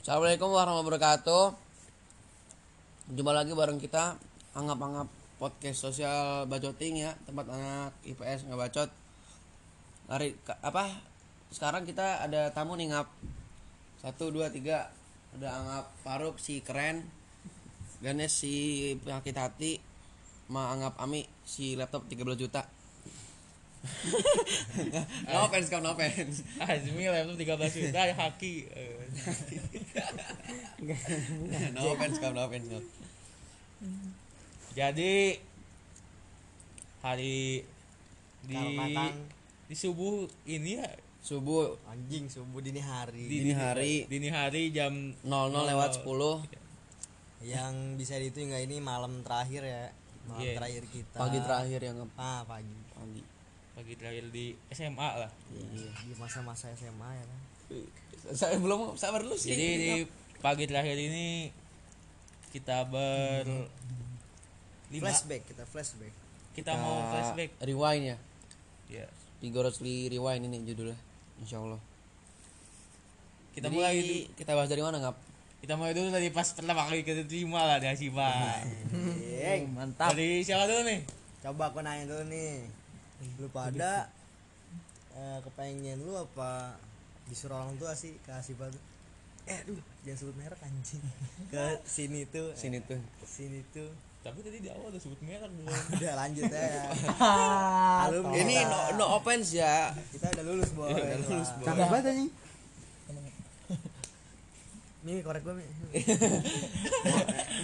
Assalamualaikum warahmatullahi wabarakatuh. Jumpa lagi bareng kita anggap-anggap podcast sosial bacoting ya, tempat anak IPS nggak bacot. Hari apa? Sekarang kita ada tamu nih ngap. Satu dua tiga. Ada anggap Faruk si keren. Ganes si penyakit hati. Ma anggap Ami si laptop 13 juta. No offense kamu no offense. Azmi laptop 13 juta haki. Eh, no offense kamu no offense. Jadi hari di di subuh ini ya Subuh. Anjing subuh dini hari. Dini hari. dini hari jam 00 lewat 10 yang bisa dihitung nggak ini malam terakhir ya. Malam Iya. terakhir kita. Pagi terakhir yang ah pagi. Pagi pagi terakhir di SMA lah. Iya, di masa-masa SMA ya kan saya belum sabar dulu sih Jadi di pagi terakhir ini kita ber lima flashback kita flashback kita mau flashback. rewind ya Ya. vigorously rewind ini judulnya Insya Allah Kita Jadi, mulai dulu, kita bahas dari mana ngap kita mulai dulu dari pas pertama kali kita terima lah dari Asipa. Yeng. mantap Dari siapa dulu nih? coba aku nanya dulu nih lu pada eh, kepengen lu apa disuruh orang tua sih ke Asipa tuh eh aduh jangan sebut merek anjing. Ke sini tuh. Sini tuh. Sini tuh. Tapi tadi di awal udah sebut merek belum? udah lanjut ya. Alumni ini no, no offense ya. Kita udah lulus boy. Udah lulus, boy. cakep banget anjing Nih korek gue Mi.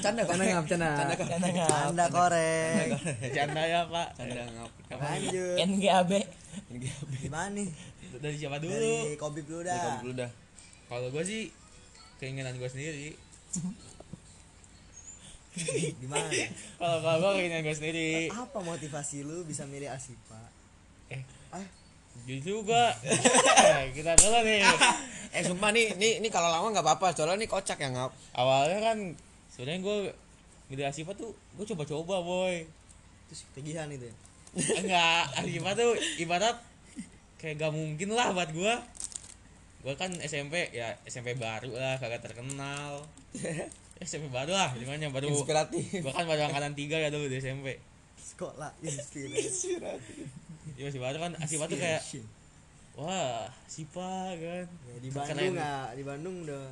canda kok Canda ngap, canda. canda kok Canda korek. Canda ya pak. canda ngap Lanjut. NGAB Gimana nih? Dari siapa dulu? Dari Kobi dulu Dari dah. dulu dah Kalau gue sih keinginan gue sendiri. Gimana? Kalau kalau gue keinginan gue sendiri. Apa motivasi lu bisa milih Asipa? Eh, Ah, justru gue kita dulu nih. Eh sumpah nih nih ini kalau lama nggak apa-apa soalnya ini kocak ya ngap Awalnya kan sebenarnya gue milih Asipa tuh gue coba-coba boy. terus tagihan itu ya. Enggak, Asipa tuh ibarat kayak gak mungkin lah buat gue. Gue kan SMP ya SMP baru lah kagak terkenal. SMP baru lah, di mana baru inspiratif Gue kan baru angkatan 3 ya dulu di SMP. Sekolah inspirasi. Iya masih baru kan Asipa tuh kayak wah Sipa kan. Ya, di Keren. Bandung nggak? Di Bandung udah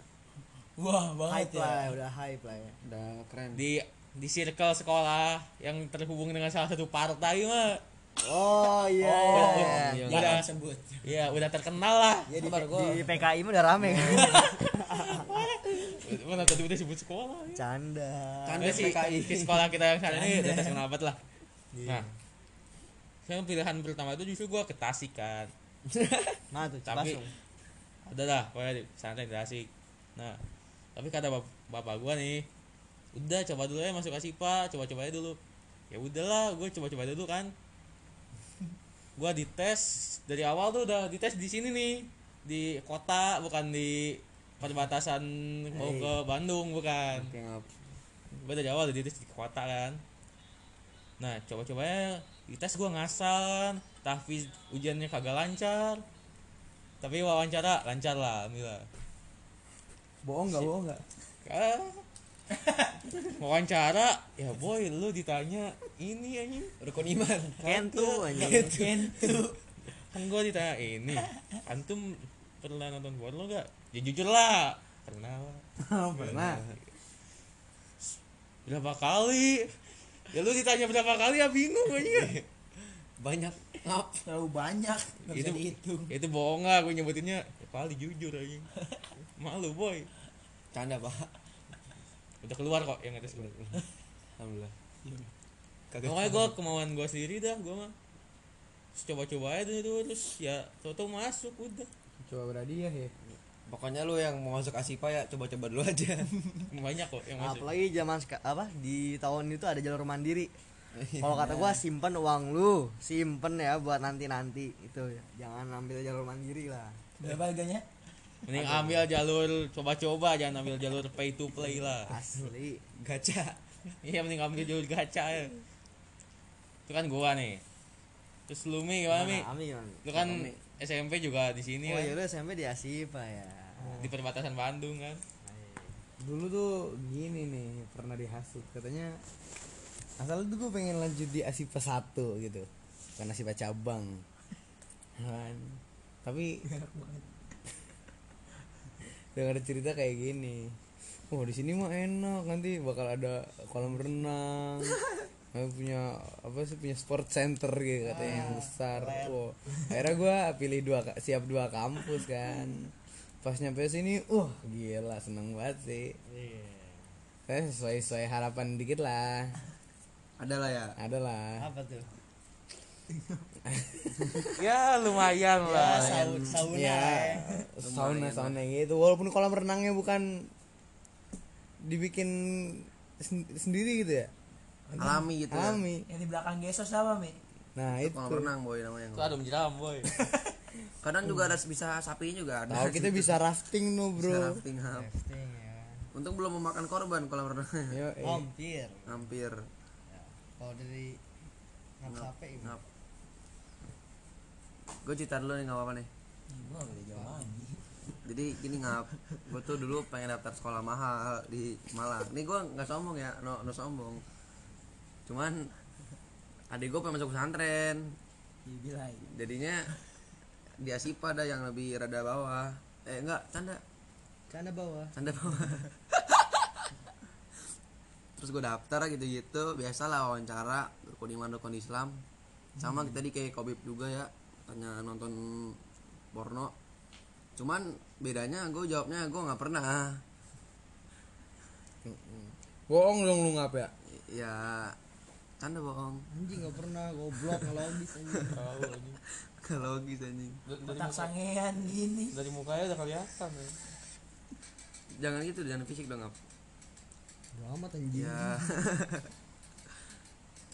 wah banget hype ya lah, udah hype lah ya. udah keren di di circle sekolah yang terhubung dengan salah satu partai mah Oh iya. Oh, iya. iya. udah sebut ya udah terkenal lah Ya, di, di PKI mah udah rame kan. mana tadi udah sebut sekolah ya. Canda. Canda. Si, PKI. si sekolah kita yang sekarang ini udah terkenal banget lah nah saya pilihan pertama itu justru gua ke Tasik kan Mana tuh? tapi ada lah pokoknya di santai di Tasik nah tapi kata bap- bapak gua nih udah coba dulu ya masuk Asipa coba-coba aja dulu. Ya udahlah gue coba-coba dulu kan. Gua dites dari awal tuh udah dites di sini nih di kota bukan di perbatasan mau Hey. ke Bandung bukan. Gue dari awal udah dites di kota kan. Nah coba-cobanya dites gue ngasal tapi ujiannya kagak lancar. Tapi wawancara lancar lah alhamdulillah. Bohong nggak? Bohong nggak? Wawancara? Ya boy lu ditanya ini anjing. Rukun iman. Kentu anjing. kentu. Kan gue ditanya ini antum pernah nonton porno gak ya jujur lah. Pernah lah. Pernah. berapa kali? Ya lu ditanya berapa kali ya bingung anjing. Banyak ngap terlalu banyak nggak bisa itu dihitung. itu bohong lah gue nyebutinnya ya, kali jujur aja. Malu boy. Canda pak. Udah keluar kok yang atas gue alhamdulillah. Makanya gue kemauan gue sendiri dah gue mah. Terus coba-coba aja dulu terus ya tau masuk udah. Coba berhadiah ya. pokoknya lu yang mau masuk asipa ya coba-coba dulu aja. Banyak kok yang masuk. Apalagi zaman apa di tahun itu ada jalur mandiri. Kalau kata gua simpen uang lu, simpen ya buat nanti-nanti. Itu ya. Jangan ambil jalur mandiri lah. berapa harganya? Mending ambil jalur coba-coba jangan ambil jalur pay to play lah. Asli. gacha. Iya mending ambil jalur gacha ya. Itu kan gua nih. Terus lu mi gimana mi? Ami gimana? lu kan SMP juga di sini Oh kan? iya lu SMP di Asipa ya. di perbatasan Bandung kan? Dulu tuh gini nih pernah dihasut. Katanya asal tuh gue pengen lanjut di Asipa 1 gitu. Bukan Asipa cabang. Kan. Tapi dengar cerita kayak gini. Oh di sini mah enak. Nanti bakal ada kolam renang. Punya apa sih punya sport center gitu katanya yang besar. oh akhirnya gue pilih dua siap dua kampus kan. Pas nyampe sini uh gila. Seneng banget sih. Saya sesuai sesuai harapan dikit lah ada lah ya. Ada lah Apa tuh? ya lumayan lah. Sauna, sauna ya ya. sauna sauna gitu. Walaupun kolam renangnya bukan dibikin sen- sendiri gitu ya. Alami gitu ya. alami. Yang di belakang gesos apa, Mi? nah itu kolam renang boy namanya. Itu ada menjeram boy. Kadang juga ada bisa sapi juga ada. Tahu kita bisa rafting no Bisa bro rafting hap. rafting ya. Untung belum memakan korban kolam renangnya. Yo eh. Hampir. hampir kalau dari ngap sape gitu. ngap gue cerita dulu nih nggak apa-apa nih. Gua enggak boleh jauh lagi. jadi gini ngap. Gue tuh dulu pengen daftar sekolah mahal di Malang. Nih gue nggak sombong ya no, no sombong. Cuman adik gue pengen masuk pesantren. Jadinya di Asipa ada yang lebih rada bawah. Eh enggak canda. Canda bawah. Canda bawah terus gue daftar gitu gitu biasalah wawancara rukun iman rukun Islam. Sama tadi kayak Kobib juga ya tanya nonton porno. Cuman bedanya gue jawabnya gue nggak pernah. Bohong dong lu ngap ya? Ya canda bohong. Anjing nggak pernah goblok nggak logis anjing. Gak logis anjing. Otak sangean gini. dari mukanya udah kelihatan ya. jangan gitu jangan fisik dong ngap Udah amat anjing ya.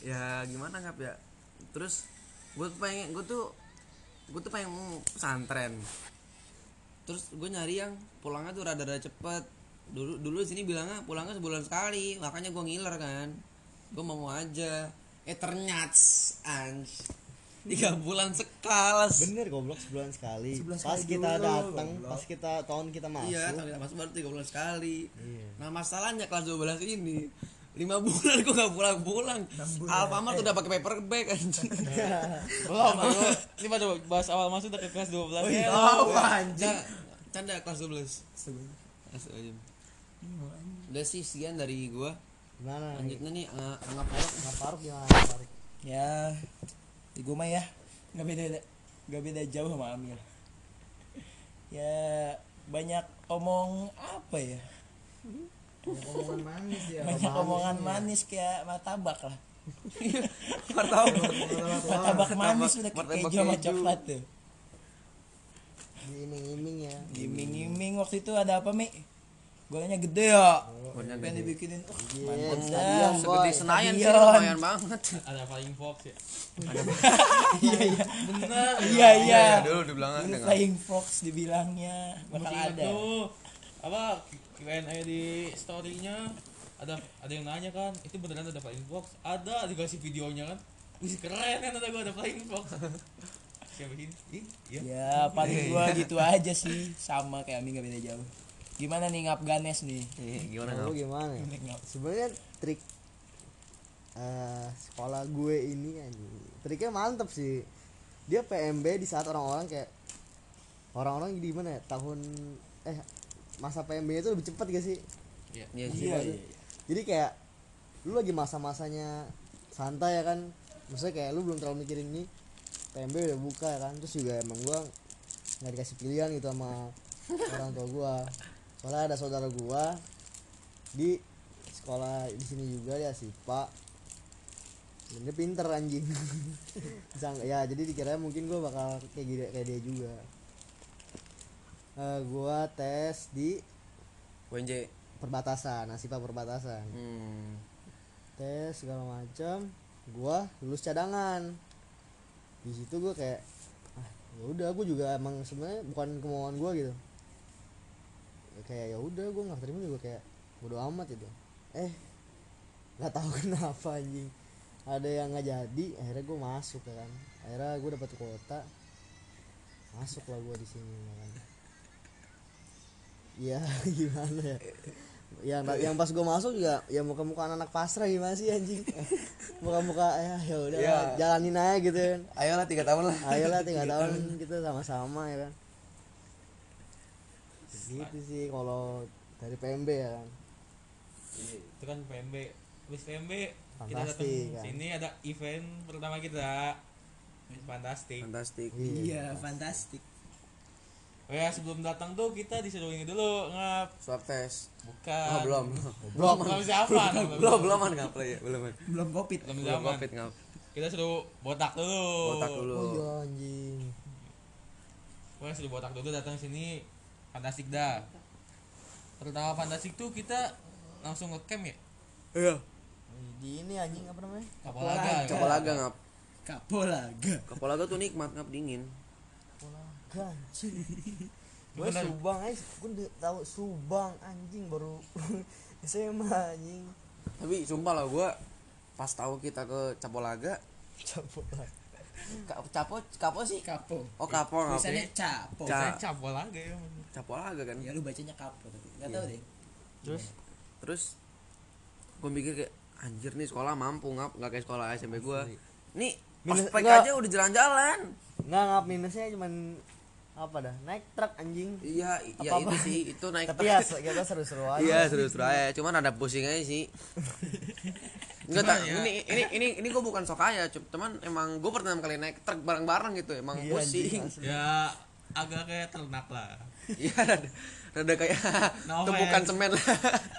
Ya gimana ngap ya? Terus gue pengen gue tuh gue tuh pengen pesantren. Terus gue nyari yang pulangnya tuh rada-rada cepet. Dulu dulu sini bilangnya pulangnya sebulan sekali. Makanya gue ngiler kan. Gue mau aja. Eh ternyata anj tiga bulan sekali bener goblok sebulan sekali Sebulan pas sekali kita datang pas kita tahun kita masuk iya tahun kita masuk baru tiga bulan sekali Iya. Nah masalahnya kelas 12 ini lima bulan gue gak pulang-pulang. Alfamart udah pakai paper bag anjing. belum ini pada bahas awal masuk udah ke kelas 12 Oh, ya anjing. Canda kelas 12. Kelas aja. Udah sih sekian dari gua. gimana Lanjutnya nih eh, anggap Faruk. nggak paruk gimana paruk Ya, di gua mah ya nggak beda nggak beda jauh sama Amil. Ya banyak omong apa ya? omongan manis ya Banyak omongan manis kayak martabak lah. Martabak. Martabak manis udah kayak keju sama coklat tuh. diiming-iming ya Iming-iming waktu itu ada apa Mi? Golnya gede ya. Golnya Pengen gede. dibikinin. Iya, mantap stadion. Segede Senayan sih lumayan banget. ada flying fox ya Iya iya. bener Iya iya. dulu dibilangnya Dulu dengan Flying Fox dibilangnya bakal ada. tuh apa Q&A di storynya ada ada yang nanya kan itu beneran ada flying fox ada dikasih videonya kan Wih keren kan ada gua ada flying fox siapa ini Ih, iya Ya paling gua gitu aja sih sama kayak Ami gak beda jauh. Gimana nih ngap Ganes nih? Eh, gimana ngap? gimana ya? Sebenarnya trik eh, sekolah gue ini anjing triknya mantep sih dia PMB di saat orang-orang kayak orang-orang gimana ya tahun eh masa PMB itu lebih cepat gak sih Iya Iya sih. iya. iya. jadi kayak lu lagi masa-masanya santai ya kan maksudnya kayak lu belum terlalu mikirin ini PMB udah buka ya kan terus juga emang gua nggak dikasih pilihan gitu sama orang tua gua soalnya ada saudara gua di sekolah di sini juga dia Sipa dan dia pinter anjing. Ya jadi dikira mungkin gua bakal kayak gini kayak dia juga. Eh, gua tes di WNJ. perbatasan Asipa perbatasan. Hmm. tes segala macam gua lulus cadangan. Di situ gua kayak ah ya udah gua juga emang sebenarnya bukan kemauan gua gitu. Ya kayak ya udah gua nggak terima juga kayak bodo amat gitu eh nggak tahu kenapa anjing. Ada yang nggak jadi akhirnya gua masuk ya kan. Akhirnya gua dapat kuota. Masuk lah gua di sini ya kan. Ya gimana ya? Yang yang pas gue masuk juga ya muka muka anak pasrah gimana sih anjing? Muka muka ya ya udah Iya. jalanin aja gitu kan. Ayolah tiga tahun lah. Ayolah tiga tahun. kita sama-sama ya kan gitu sih kalau dari PMB ya kan. Itu kan PMB habis PMB kita datang Fantastik, kan. sini ada event pertama kita. Fantastik. Fantastik. Iya, fantastik. oh ya sebelum datang tuh kita disuruh ini dulu ngap. Swab test. Bukan. Oh belum. Belum belum. siapa. Belum belum kan ngap ya belum. Belum covid. belum covid ngap. Kita suruh botak dulu. Botak dulu. Oh iya anjing. Wah suruh botak dulu datang sini fantastik dah. Pertama fantastik tuh kita langsung ngecamp ya? Iya. Di ini anjing apa namanya? Kapolaga. Ya? kapolaga ngap. Kapolaga. kapolaga tuh nikmat ngap dingin. Polaga anjing. Gue Bener. Subang aja gue udah tahu Subang anjing baru SMA anjing. Tapi sumpah lah gue pas tahu kita ke capolaga. Capek Ka- capo capo sih? Kapo. oh kapo ngap. Tulisannya capo. Ca- Ya capolaga kan? Ya lu bacanya kapo tapi. Enggak Iya. tahu deh. terus? Terus gue mikir kayak anjir nih sekolah mampu ngap. Nggak kayak sekolah SMP gue nih Minus- ospek enggak. aja udah jalan-jalan. Nggak ngap minusnya cuman apa dah? Naik truk anjing. Iya iya itu sih itu naik tapi ya kita seru-seru aja. Iya seru-seru aja cuman ada pusing aja sih. Enggak tak, ya- ini ini ini ini gue bukan sok kaya, cu- cuman emang gue pertama kali naik truk bareng-bareng gitu, emang Iya, pusing. anjing, ya agak kayak ternak lah Iya, rada, rada kayak No tumpukan semen lah.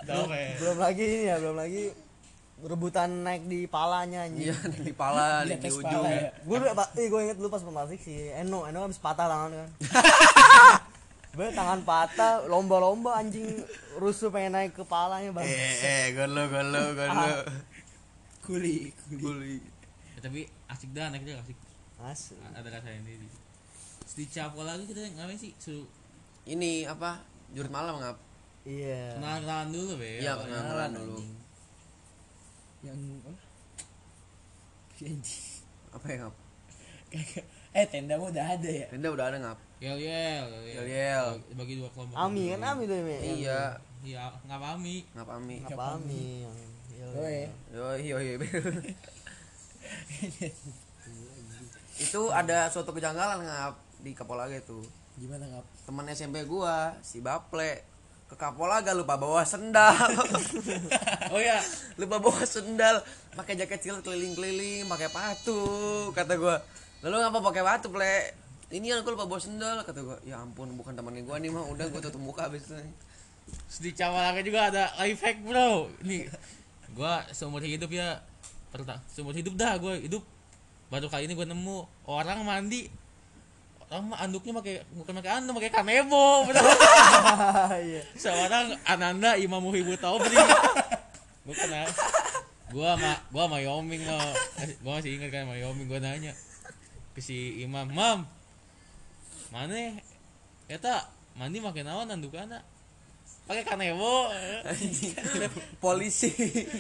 Kayak belum lagi ini ya belum lagi rebutan naik di palanya anjing Iya, di pala, di, Di atas ujung. ya. gue udah pak eh gue inget dulu pas pematik si Eno Eno habis patah tangan kan gue tangan patah lomba-lomba anjing rusuh pengen naik ke palanya bang Eh, eh, golo, golo, golo. Kuli, kuli. Guli. ya, tapi asik dah naiknya asik asli A- ada rasa ini di Kapolaga kita ngapain sih suruh Ini apa? Jurit malam ngap? iya kenalan dulu be Iya, kenalan dulu. Yang apa? Apa ya ngap? Eh tenda udah ada ya. Tenda udah ada ngap? yel yel Yel yel. Bagi- dua kelompok Ami kan Ami tuh Iya, iya nggak Ami ngap ami. apa Ami. Yo, yo, yo. itu ada suatu kejanggalan ngap di Kapolaga itu. Gimana ngap? teman SMP gua si Baple. Ke Kapolaga lupa bawa sendal. Oh ya lupa bawa sendal. Pakai jaket silet keliling-keliling pakai patu kata gua. Lalu ngapa pakai patu ple? Ini kan gua lupa bawa sendal kata gua. Ya ampun bukan temannya gua nih mah. Udah gua tutup muka habis itu di Kapolaga juga ada life hack bro. Nih gua seumur hidup ya. Pertama seumur hidup dah gua hidup. Baru kali ini gua nemu orang mandi mah anduknya pakai bukan pakai anduk pakai kanebo iya. Seorang Ananda Imam Muhibbu Taubri bukan ya gua sama gua sama Yoming lo gua masih ingat kan sama Yoming gua nanya ke si Imam Mam mana eta mandi pakai naon andukana pakai kanebo. Polisi.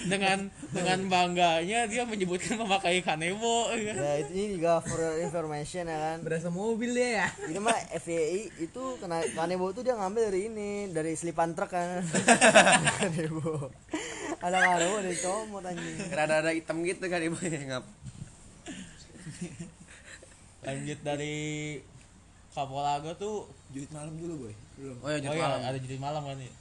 Dengan dengan bangganya dia menyebutkan memakai kanebo. Ya itu ini juga for your information ya kan. Berasa mobil dia ya. ini mah FYI itu kena kanebo itu dia ngambil dari ini dari selipan truk kan. Kanebo. Ada kanebo dari comot anjing. Rada-rada hitam gitu kan ibu ngap. Lanjut dari Kapolaga tuh. Jurit malam dulu boy. Belum. oh ya oh jurit iya malam. ada jadi malam kan ya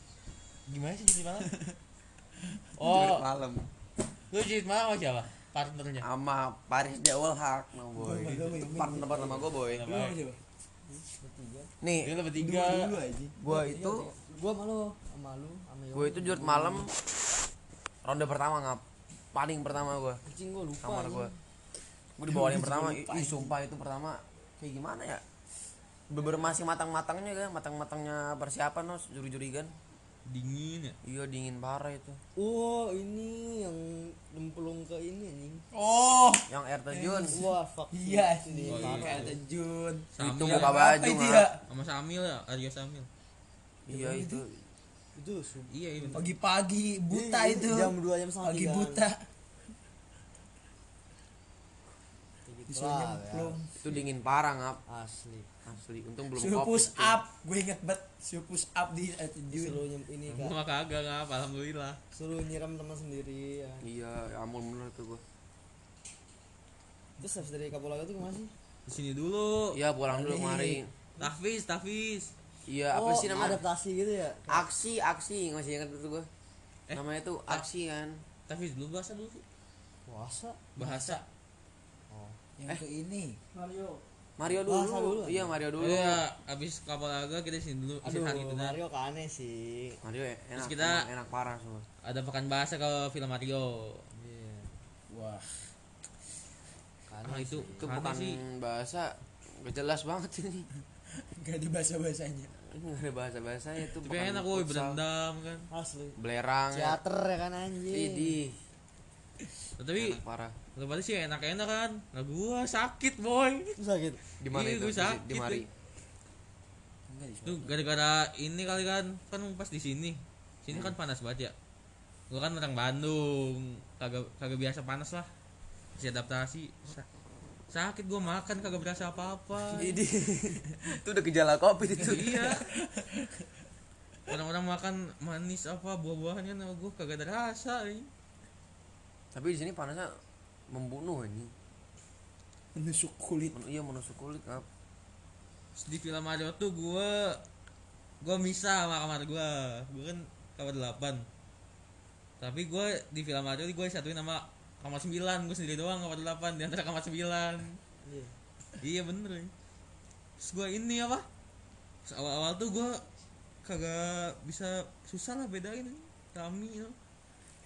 gimana sih jadi malam? Jurit oh malam. Lu jadi malam sama siapa? Partnernya? Sama Paris Jawel Hak no boy. Partner partner sama gua boy? Lu nih lebih tiga. dulu aja. gua itu gua malu sama lu sama gue itu jurit malam ronde pertama ngap. Paling pertama gue anjing gua lupa kamar gue gue dibawa yang pertama. ih sumpah itu pertama. Kayak gimana ya? Beberapa masih matang-matangnya kan? Matang-matangnya persiapan nos. Juri-juri kan Dingin ya. iya dingin parah itu oh ini yang nyemplung ke ini anjing Oh, yang air terjun wah fuck iya sih. sih. Oh, iya. Kayak terjun. Samil. itu ya. buka Apa baju itu ya? Sama Samil ya, Arya Samil. iya itu itu sub Iya, iya. bener. Pagi-pagi buta Iya, itu. jam dua, jam setengah Pagi buta. Kayak gitu nyemplung. itu dingin parah ngap ya. asli asli untung belum Suruh push up, gue inget banget suruh push up di attitude. suruh nyem ini Gua kak mah kagak ngap, alhamdulillah. suruh nyiram teman sendiri ya. iya ya ampun bener tuh gua terus habis dari Kapulaga tuh ke mana sih Di sini dulu. iya pulang dulu kemarin Tafis, Tafis. iya apa Oh, sih namanya adaptasi gitu ya aksi aksi masih ingat itu gua Eh? namanya tuh aksi kan Tafis dulu bahasa dulu. puasa Bahasa. Yang ke ini. Mario dulu, Bahasa dulu, iya Mario dulu Iya, abis kapal agak kita sini dulu. aduh Istirahat gitu dah. Mario ke aneh sih Mario enak Terus kita- enak, enak parah semua Ada pekan bahasa ke film Mario. iya Wah, ke Ah, aneh itu sih. itu Aneh bukan sih. bahasa gak jelas banget ini gak ada bahasa-bahasanya. gak ada bahasa bahasanya itu Tapi enak woi berendam kan. asli belerang ya. teater ya kan anjing Idih, Tapi enak parah Lepas sih enak-enak kan. Nah gua sakit boy. Itu sakit di mana Iya, itu gua sakit di Mari Enggak di Itu gara-gara ini kali kan. Kan pas di sini. Sini kan panas banget ya. Gua kan orang Bandung. Kagak kagak biasa panas lah. Masih adaptasi. Sa- sakit gua makan kagak berasa apa-apa. Idih. itu udah gejala covid itu iya. Orang-orang makan manis apa buah-buahan kan gua kagak ada rasa ini. tapi di sini panasnya membunuh ini. Menusuk kulit. Men- iya menusuk kulit Terus di film Mario tuh gua gua misah sama kamar gua. Gua kan kamar 8 tapi gua di film Mario gua satuin sama kamar 9 gua sendiri doang kamar 8 di antara kamar 9 iya. Iya bener ya. terus gua ini apa? Terus awal-awal tuh gua kagak bisa susah lah bedain kami you know.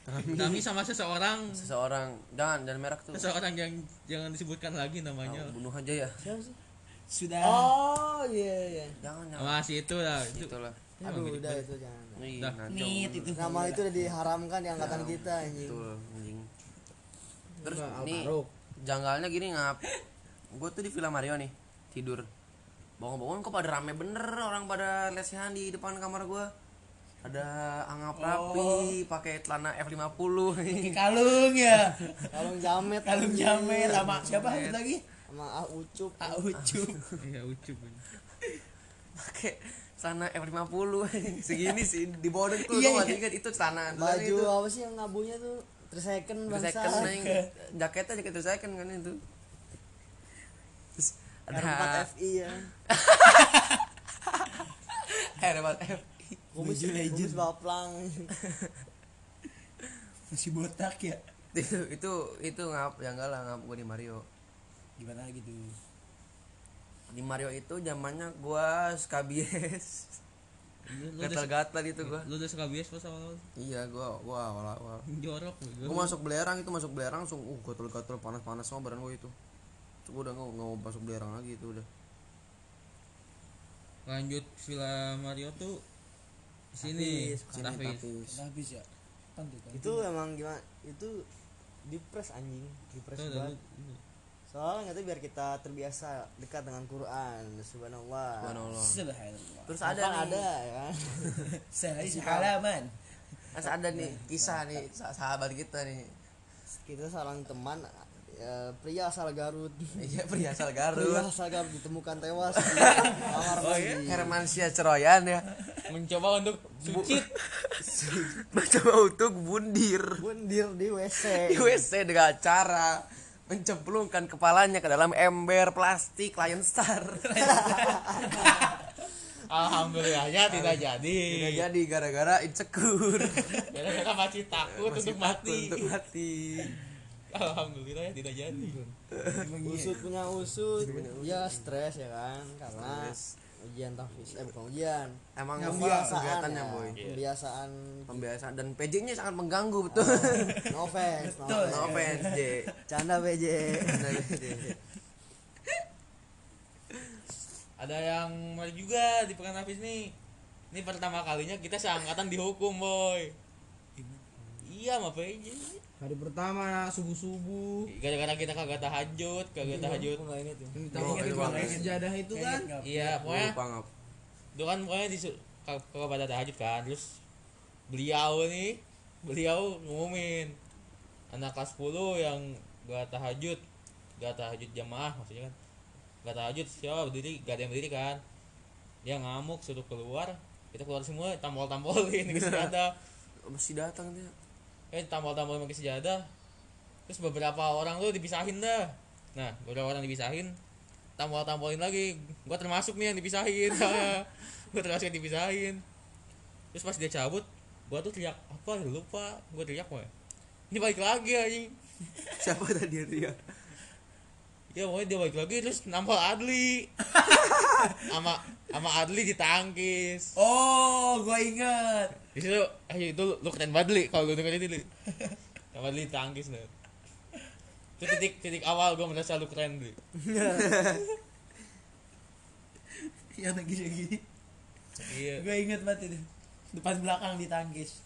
Kami. Sama seseorang. Seseorang. Jangan jangan merah tuh. Seseorang yang jangan disebutkan lagi namanya. Ah, bunuh aja ya. Siapa sih? Sudah. oh iya iya. Jangan jangan. Masih itu lah. Itu itulah. Aduh udah itu jangan. Ih, Dah. ngaco. Nit itu. nama itu udah diharamkan di angkatan kita anjing. betul anjing. Terus janggalnya gini ngap. Gue tuh di Villa Mario nih tidur. Bangun-bangun kok pada rame bener orang pada lesehan di depan kamar gue ada angap rapi pakai celana F50 Pakai kalung ya. kalung jamet. Kalung jamet sama siapa satu lagi? sama ah ucup. Ah Ucup. iya ucup. Pakai celana F50 segini sih di bawah tuh Iya, iya, kan itu celana baju itu. Apa sih yang ngabunya tuh? Tersecond bangsa second anjing. jaketnya jaket second kan itu. Terus ada R4 FI ya. R4 F Baju legend. kumis baplang. Masih botak ya. itu itu itu ngap yang enggak lah ngap gue di Mario. Gimana gitu? di Mario itu zamannya gua skabies Iya, lu gatal-gatal itu gua. lu udah suka bias pas awal iya gua gua awal awal jorok gua. Masuk belerang itu masuk belerang langsung uh gatal-gatal panas-panas sama badan gua itu. Gua udah nggak nggak mau masuk belerang lagi itu udah. Lanjut Villa Mario tuh di sini Tapis. Habis. ya. Kan itu emang gimana? Itu dipres anjing. Dipres Tuh, banget. soalnya itu biar kita terbiasa dekat dengan Quran subhanallah. Subhanallah. Subhanallah. terus ada ada nih? ada ya. Kan Saya halaman. terus ada nih kisah nih sa- sahabat kita nih. Kita seorang teman ya, pria asal Garut. Iya pria asal pria Garut asal Garut ditemukan tewas di kamar oh iya? Hermansyah Ceroyan ya. Mencoba untuk suci mencoba untuk bundir. Bundir di WC di WC dengan cara mencemplungkan kepalanya ke dalam ember plastik Lion Star. Alhamdulillahnya tidak jadi. Tidak jadi gara-gara insecure. Karena masih takut Masih untuk takut mati. untuk mati alhamdulillah ya tidak jadi. Usut punya usut. Ya stres ya kan karena ujian tafis eh bukan ujian. Emang pembiasaan kegiatannya ya. boy? pembiasaan. Pembiasaan. Dan PJ-nya sangat mengganggu betul. no offense no offense. no offense J. Canda PJ PJ. ada yang mari juga di pekan habis nih. Ini pertama kalinya kita seangkatan dihukum boy. Iya sama PJ hari pertama subuh subuh gara-gara kita kagak tahajud kagak tahajud. Aku nggak inget ya. sejadah itu kan? iya pokoknya itu kan pokoknya di kagak pada tahajud kan terus beliau nih beliau ngumumin anak kelas 10 yang gak tahajud gak tahajud jamaah maksudnya kan. Nggak tahajud siapa berdiri gak ada yang berdiri kan. Dia ngamuk suruh keluar kita keluar semua tampol tampolin ke sejadah Masih datang dia. Eh tampolin pakai sejadah. Terus beberapa orang tuh dipisahin dah. Nah beberapa orang dipisahin tampol tampolin lagi. Gua termasuk nih yang dipisahin gua termasuk yang dipisahin. Terus pas dia cabut gua tuh teriak apa? Lupa. Gua teriak apa ini balik lagi anjing. Siapa tadi yang dia? ya pokoknya dia balik lagi terus nampol Adli. Sama sama Adli ditangkis Oh, gua ingat. di situ eh itu lu, lu keren banget Li kalau lu dengerin ini Li. sama Adli ditangkis nih itu titik titik awal gue merasa lu keren Li Yang lagi gini. iya Gua ingat banget itu. Depan belakang ditangkis.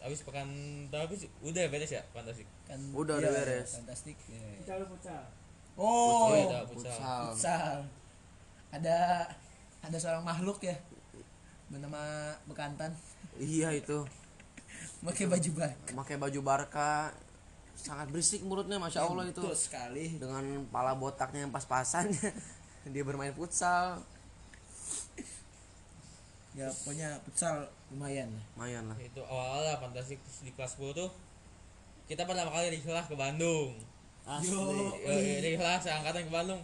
abis pekan tapi udah beres ya fantastik Kan Udah, iya, udah beres. Fantastik. iya. Futsal futsal. Oh, oh iya futsal Futsal. Ada ada seorang makhluk ya. Bernama bekantan. Iya itu. pakai baju bak Pakai baju Barca. Sangat berisik mulutnya masya Allah itu. Betul sekali. Dengan pala botaknya yang pas-pasan. Dia bermain futsal. Ya pokoknya futsal lumayan. Lah lumayan lah. Itu awal lah fantastik terus di kelas 10 tuh kita pertama kali rihlah ke Bandung. Asli. Rihlah seangkatan ke Bandung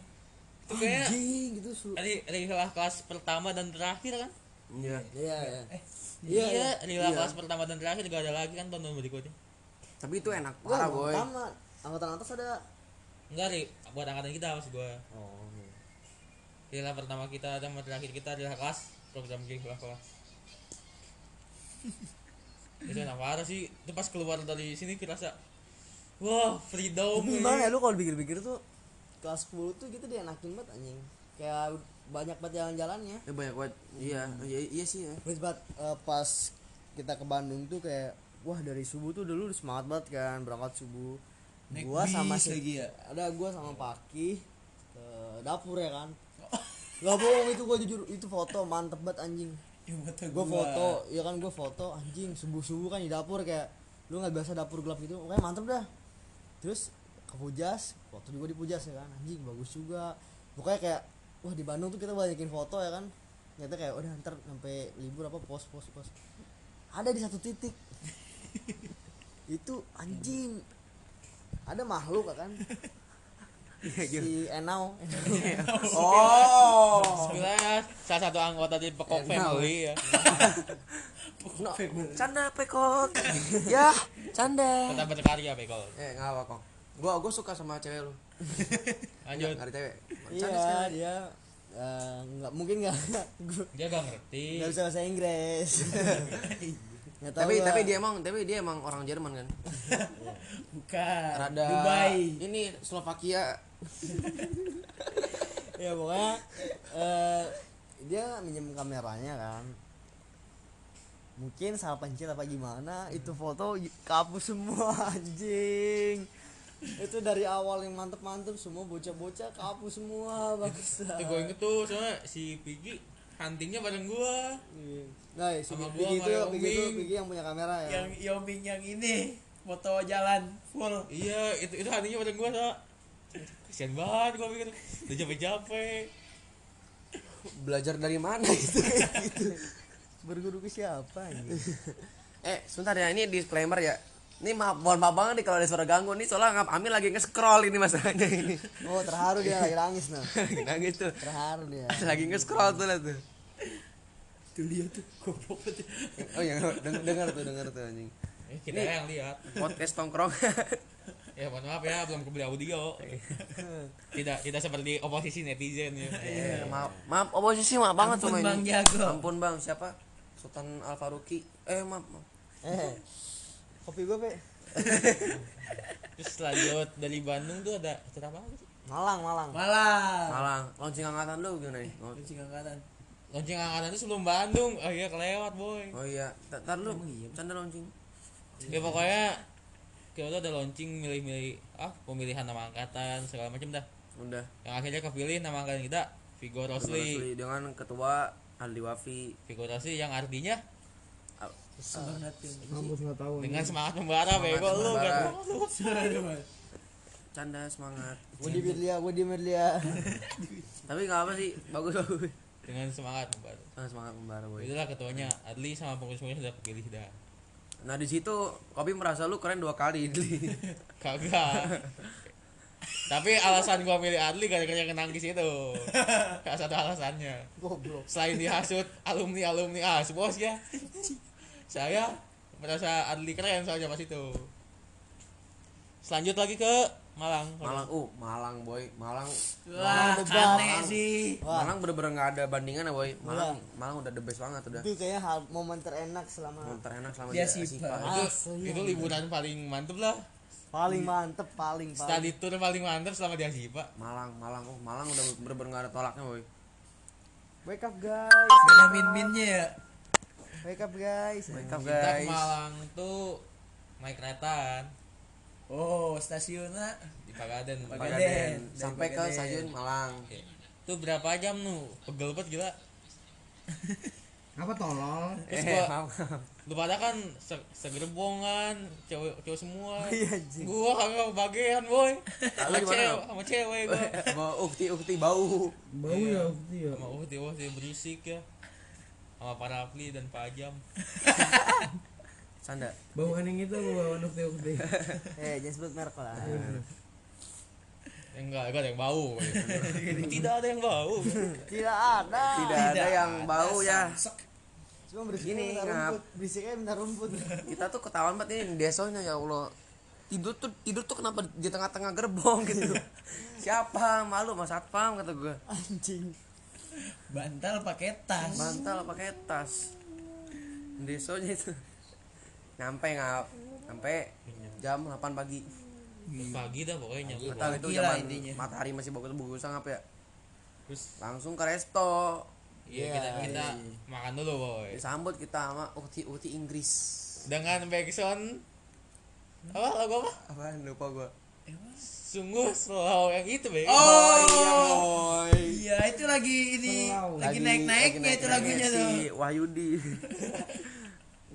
itu kayak anjing gitu su rihlah kelas pertama dan terakhir kan? Iya. Iya iya. Eh Iya, iya rihlah iya. kelas pertama dan terakhir gak ada lagi kan tahun berikutnya. Tapi itu enak Wah, parah boy. pertama. Angkatan atas ada enggak ri. Buat angkatan kita maksud gue oh rihlah pertama kita dan terakhir kita rihlah kelas program rihlah kelas. Itu enak parah sih. Itu pas keluar dari sini kerasa wah freedom Tapi gimana ya lu kalau pikir-pikir tuh kelas 10 tuh kita dienakin banget anjing. Kayak banyak banget jalan-jalannya. Ya banyak banget. Iya iya, iya sih ya. Terus banget eh, pas kita ke Bandung tuh kayak wah dari subuh tuh dulu udah semangat banget kan berangkat subuh. Naik gua sama si lagi ya? ada gua sama Paki ke dapur ya kan. Gak bohong itu gua jujur itu foto mantep banget anjing. Foto gue foto ya kan gue foto anjing subuh subuh kan di dapur kayak lu nggak biasa dapur gelap gitu makanya mantep dah. Terus ke Pujas foto juga di Pujas ya kan. Anjing bagus juga. Pokoknya kayak wah di Bandung tuh kita banyakin foto ya kan. Ternyata kayak udah ntar sampai libur apa pos pos pos ada di satu titik. Itu anjing. Ada makhluk ya kan si Enau. Oh. Sebenarnya salah satu anggota di Pekok Enak. Family ya. No, canda pekok ya canda. Tetap berkarya Pekol eh nggak apa kok gua gua suka sama cewek lu. Lanjut. Nggak ada cewek. Iya sekali. dia eh, nggak mungkin nggak gua dia gak ngerti. Nggak bisa bahasa Inggris. Nggak tahu tapi lah. tapi dia emang tapi dia emang orang Jerman kan? Bukan. Rada Dubai. ini Slovakia. Ya pokoknya eh, dia minjem kameranya kan? Mungkin salah pencet apa gimana itu foto kapus semua anjing itu dari awal yang mantep-mantep semua bocah-bocah kapus semua bagus itu gue inget tuh soalnya si Pigi huntingnya bareng gua. Nah si Sama Pigi gua itu sama Pigi itu. Pigi yang punya kamera ya. Yang Yoming yang ini foto jalan full. Iya itu itu huntingnya bareng gua so kasian banget gua pikir. Udah capek-capek. Belajar dari mana gitu gitu berguru ke siapa ini eh sebentar ya ini disclaimer ya ini maaf mohon maaf banget nih kalau ada suara ganggu nih soalnya ngap Amin lagi nge-scroll ini masalahnya. Ini oh terharu dia lagi nangis nah. Lagi nangis tuh. Terharu dia. Lagi nge-scroll tuh liat tuh. Tuh lihat tuh goblok banget. Oh ya deng- dengar tuh dengar tuh anjing. Eh, kita yang lihat. podcast tongkrong. Ya mohon maaf ya belum kebeli audio tidak tidak seperti oposisi netizen ya. Eh, maaf maaf oposisi maaf banget Ampun, sama Bang ini Jago. ampun bang siapa? Sultan Al Faruqi eh maaf, maaf. eh kopi gue pe. Terus lanjut dari Bandung tuh ada acara apa lagi sih? Malang Malang. Malah malang. Launching angkatan lu gimana nih? Kunci angkatan. Launching angkatan itu sebelum Bandung. Oh iya kelewat boy. Oh iya. Tar- tar lu. Canda launching. Ya pokoknya kita tuh ada launching milih-milih ah pemilihan nama angkatan segala macam dah. Udah. Yang akhirnya kepilih nama angkatan kita Vigo Rosli. Rosli dengan ketua Aldi Wafi. Vigo Rosli yang artinya semangat yang Kampus nggak tahu. dengan semangat membara bego lu membara. kan? Canda semangat. Gue di Merlia gue di Merlia tapi nggak apa sih bagus bagus. Dengan semangat membantu Ah, semangat membara boy. Itulah ketuanya Adli sama pengurus-pengurus sudah kepilih dah nah di situ kopi merasa lu keren dua kali Idli kagak. Tapi alasan gua milih Adli gara-gara yang nangis itu salah satu alasannya. Goblok. Selain dihasut alumni alumni as bos ya saya merasa Adli keren soalnya pas itu. Selanjut lagi ke Malang. Malang uh Malang boy. Malang. Wah, aneh sih. Wah. Malang bener-bener nggak ada bandingan ya boy. Malang Malang udah the best banget udah. Itu kayaknya hal momen terenak selama terenak selama Dia di Sipa. Sipa. itu Asli, itu liburan paling mantep lah. Paling mantep paling paling. Study tour paling mantep selama di Asipa Malang Malang oh Malang udah bener-bener nggak ada tolaknya boy. Wake up guys. Mana min-minnya ya? Wake up guys. Wake up kita guys. ke Malang tuh naik kereta Oh, stasiunnya? Di Pagaden. Pagaden. Sampai ke stasiun Malang. Itu berapa jam nu? Pegel banget gila. Apa tolol? terus eh gua maaf. lu pada kan se segerbongan cewek cewek semua. Iya, anjing. gua kagak bagian boy. Sama cewek Am? sama cewek gua. Sama ukti ukti bau. Bau ya, bukti ya. sama uhti uhti berisik ya sama para Rafli dan Pak Ajam. Sanda Bau aneh itu bau ukti ukti. eh jangan sebut merek lah. Eh, enggak enggak ada yang bau. Tidak ada yang bau. Tidak ada. Tidak ada yang bau ya. Cuma minta ngap. rumput. Berisiknya minta rumput. Kita tuh ketahuan banget ini desonya ya Allah. Tidur tuh tidur tuh kenapa di tengah-tengah gerbong gitu? Siapa? Malu mas satpam kata gue anjing bantal pakai tas. bantal pakai tas. Desonya itu. Nyampe ngap nyampe jam 8 pagi. Pagi dah pokoknya tahu itu Pagi lah zaman intinya. matahari masih bagus-bagus ngap ya. Terus? Langsung ke resto. Iya kita kita makan dulu boy. Disambut kita sama ukti ukti Inggris. Dengan backsound? Apa? Lagu apa? Apaan? Lupa gue sungguh slow yang itu be. Oh iya boy. Iya, itu lagi ini Selalu. lagi naik-naiknya itu lagunya tuh. si Wahyudi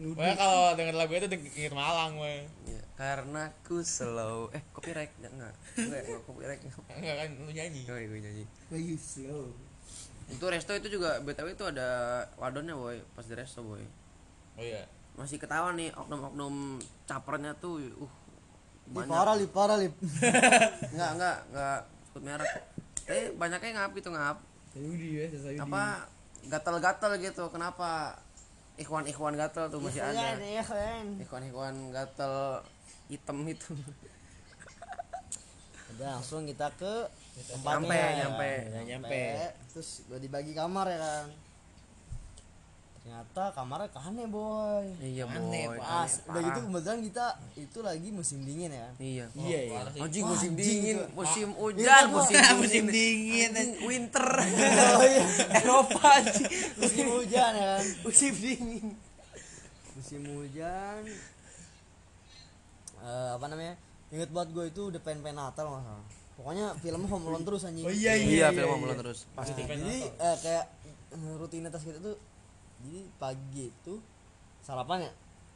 pokoknya kalau denger lagu itu deng- inget Malang boy Ya, karena ku slow. Eh copyright ya, enggak enggak enggak copyright. Enggak kan lu nyanyi. Enggak gue nyanyi. Bayu slow. itu resto itu juga btw itu ada wadonnya boy. Pas di resto boy. Oh iya. Masih ketawa nih oknum-oknum capernya tuh uh lip parah lip parah lip. Enggak enggak enggak sebut merek. Eh banyaknya ngap gitu ngap. Sayudi ya, Sayudi. apa gatal-gatal gitu kenapa? Ikhwan-ikhwan gatal tuh masih ada. ikhwan-ikhwan gatal hitam itu. Udah langsung kita ke nyampe tempatnya. nyampe. Ya, nyampe. terus udah dibagi kamar ya kan ternyata kamarnya aneh boy. Iya Aneh, boy. Pas, udah gitu kebetulan kita itu lagi musim dingin ya. Kan iya Iya, iya. sih. anjing musim dingin musim Iya, hujan gua- musim dingin Musim dingin. Anjing, winter. Oh iya. Eropa anjing. Musim hujan ya. Kan musim dingin. Musim hujan. Eh, apa namanya? Inget banget gue itu udah pengen pengen Natal nggak salah. Pokoknya film Home Alone terus anjing. Oh iya iya iya. film iya, mulai iya. terus pasti. Nah, jadi eh, kayak eh, rutinitas kita tuh jadi pagi itu sarapan ya?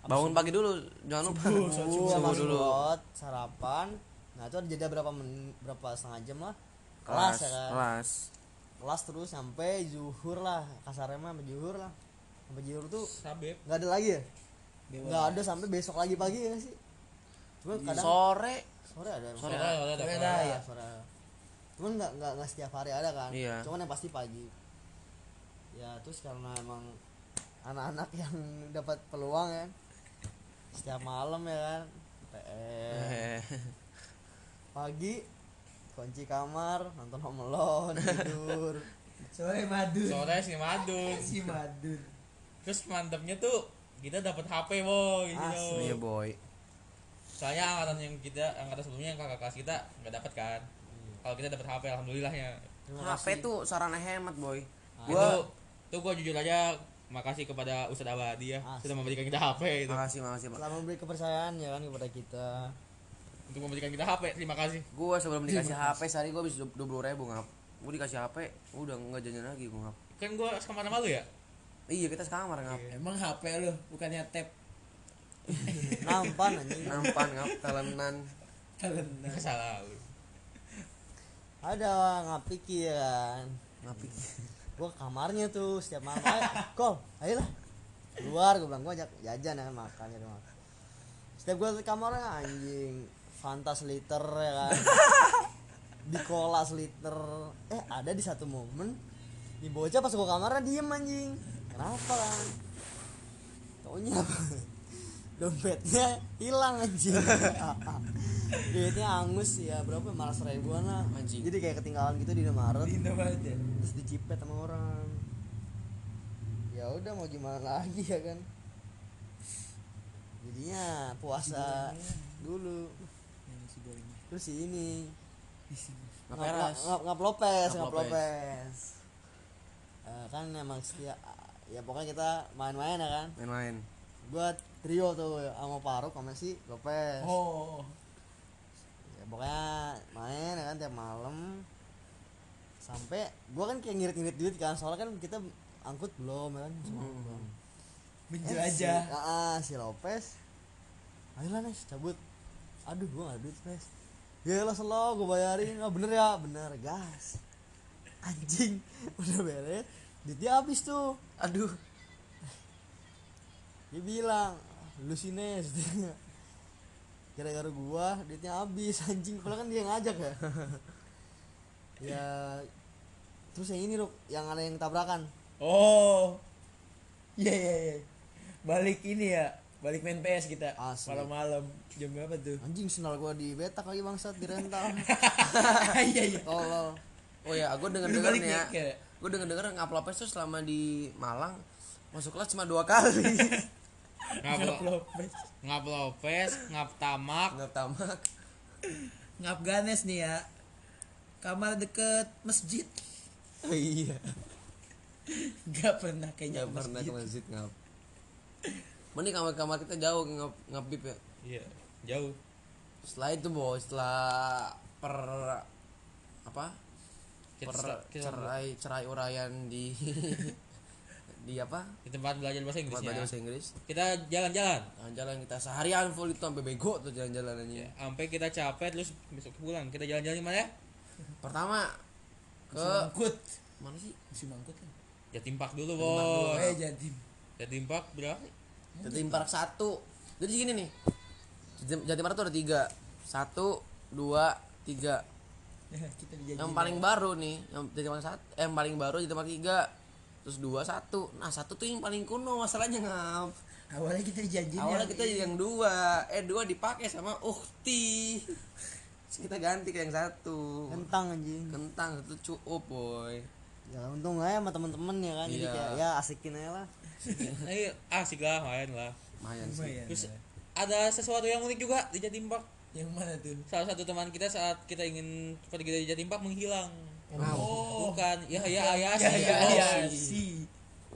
Bangun pagi dulu jangan lupa. Subuh sama Subuh dulu. sport, sarapan. Nah itu ada jeda berapa men berapa setengah jam lah? Kelas, ya kan? Kelas. Kelas terus sampai zuhur lah. Kasarnya mah sampai zuhur lah. Sampai zuhur tuh sabep. nggak ada lagi ya? Nggak ada sampai besok lagi pagi ya sih? Cuma kadang sore. Sore ada. Sore Sore ada, ada, Sore ada. sore, ya. sore ada. cuman nggak nggak nggak setiap hari ada kan? Iya. cuman yang pasti pagi. Ya terus karena emang anak-anak yang dapat peluang ya. Setiap malam ya kan. Eh, pagi kunci kamar nonton Home Alone tidur. Sore madun. sore si madun. Si madun. terus mantepnya tuh kita dapat HP boy gitu. Asli. iya boy. Soalnya angkatan yang kita angkatan sebelumnya yang kakak kelas kita nggak dapat kan. Kalau kita dapat HP alhamdulillahnya. Terima HP tuh sarana hemat boy. Itu gua tuh gua jujur aja makasih kepada Ustadz Abadi ya Asli. sudah memberikan kita HP itu. Makasih makasih pak. Telah memberi kepercayaan ya kan kepada kita. Untuk memberikan kita HP terima kasih. Gua sebelum dikasih HP sehari gua habis dua puluh ribu ngap. Gua dikasih HP udah nggak janjian lagi gua ngap. Kan gua ke mana malu ya? Iya kita sekamar ngap. Emang HP lu bukannya tab nampan anjing. Nampan ngap talenan. Talenta. nggak salah lu. Ada ngapik ya kan. Ngapik gue kamarnya tuh setiap malam. Ayo kol ayolah. Keluar gue bilang gue ajak jajan ya kan makan gitu setiap gue ke kamarnya anjing Fanta liter ya kan. Di cola liter eh ada di satu momen di bocah pas gue kamarnya diem anjing. Kenapa kan? Taunya apa? Dompetnya hilang anjing duitnya angus ya berapa? Malah seribuan lah Anjing. jadi kayak ketinggalan gitu di Indomaret. Indomaret ya? Terus dicipet sama orang. Ya udah mau gimana lagi ya kan? Jadinya puasa dulu. Terus si ini ngap ngap lopes Ngap Lopes. Eh, kan emang setia ya pokoknya kita main-main ya kan? Main-main. Buat trio tuh sama Faruk sama si Lopez oh pokoknya main ya kan tiap malam. Sampai gua kan kayak ngirit-ngirit duit kan soalnya kan kita angkut belum ya kan semua belum. menjelajah. Eh, si, ah, si Lopez. Ayolah Nes cabut. Aduh gua gak ada duit Nes. Ya lah selo gua bayarin. Ah bener ya bener gas. Anjing udah beres duitnya habis tuh. Aduh. Dia bilang lu sih Nes gara-gara gua duitnya habis anjing. Padahal kan dia yang ngajak ya. Ya terus yang ini Ruk. Yang ada yang tabrakan. Oh. Iya iya iya. Balik ini ya. Balik main PS kita. Asli. malam-malam. Jam berapa tuh? Anjing sendal gua di betak lagi bangsat. Di rental. Iya iya. Tolol oh ya denger denger balik nih ya. nih, kayak. gue denger denger ngaplopes tuh selama di Malang masuk kelas cuma dua kali ngap Lopez. ngap lopes ngap tamak. Nggak tamak ngap ganes nih ya. Kamar deket masjid. Oh, iya. Nggak pernah kayaknya nggak pernah ke masjid ngap. Mending kamar kamar kita jauh ngap ngap bib ya. Iya jauh. Setelah itu bos setelah per apa? Kita, per cerai cerai urayan di di apa? Di tempat belajar bahasa tempat Inggrisnya belajar bahasa Inggris. Kita jalan-jalan. Jalan kita seharian full itu sampai bego tuh jalan-jalan aja sampai kita capek terus besok pulang. Kita jalan-jalan di mana ya? Pertama ke musim angkut mana sih? Musim angkut kan? Jatimpak dulu Jatimpak dulu. bos eh jadi Jatimpak berapa Jatim Park satu. Jadi gini nih. Jatim, Jatim Park tuh ada tiga. Satu dua tiga. Yang paling baru nih yang Jatim Park satu eh, yang paling baru Jatim Park tiga terus dua satu. Nah satu tuh yang paling kuno masalahnya ngap. Awalnya kita dijanjin awalnya kita yang dua. Eh dua dipakai sama ukti Terus kita ganti ke yang satu. Kentang anjing. Kentang satu cukup boy. Ya untung aja sama temen-temen ya kan. Jadi Iya. kayak ya asikin aja lah. Ayo, asik lah main lah. Lumayan sih. Terus ada sesuatu yang unik juga di Jatimpak. Yang mana tuh? Salah satu teman kita saat kita ingin pergi dari Jatimpak menghilang oh bukan. Ya ya ya ya sih ya ya, ya si.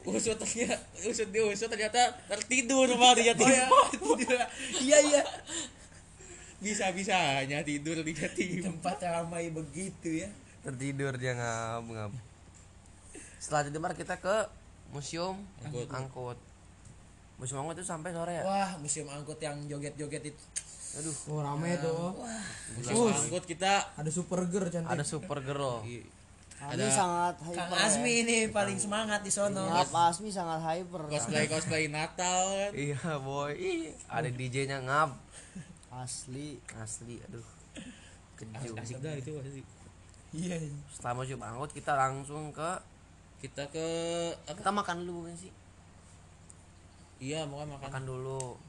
Usut ternyata usut di usut ternyata tertidur malah di oh ya Jatimpak iya iya. Bisa bisanya tidur di tempat ramai begitu ya. Tertidur dia ngap ngap setelah Jatim Park kita ke museum Angkut. angkut. Museum angkut itu sampai sore ya? Wah museum angkut yang joget-joget itu aduh. Oh rame tuh. Museum angkut kita. Ada Supergirl cantik. ada super girl. Ini sangat hyper Kang ya. Asmi ini paling semangat di sono. Ngap Asmi sangat hyper. Cosplay cosplay Natal kan? Iya boy. Ih, ada DJ nya ngap. Asli. Asli aduh. Asik, keju asik dah itu asik. iya setelah museum angkut kita langsung ke kita ke apa? Kita makan dulu bukan sih. Iya mau makan. Makan dulu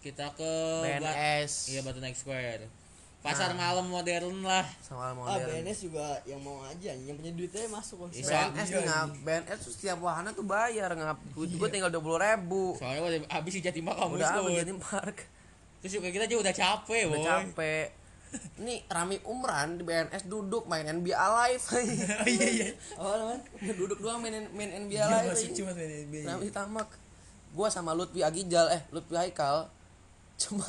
kita ke BNS iya Batu Night Square. Pasar malam modern lah. Sama ah modern. BNS juga yang mau aja yang punya duitnya masuk kok Bisa. BNS nih ngap BNS tuh setiap wahana tuh bayar ngap gue tinggal dua puluh ribu. Soalnya udah habis di Jatimpak kamu udah habis jadi park. Terus juga kita juga udah capek udah boy capek. Nih Rami Umran di BNS duduk main NBA Live. Iya iya apa namanya? Duduk doang main main NBA Live. masih aja. cuma main NBA Rami tamak. Gua sama Lutfi Agijal eh Lutfi Haikal cuma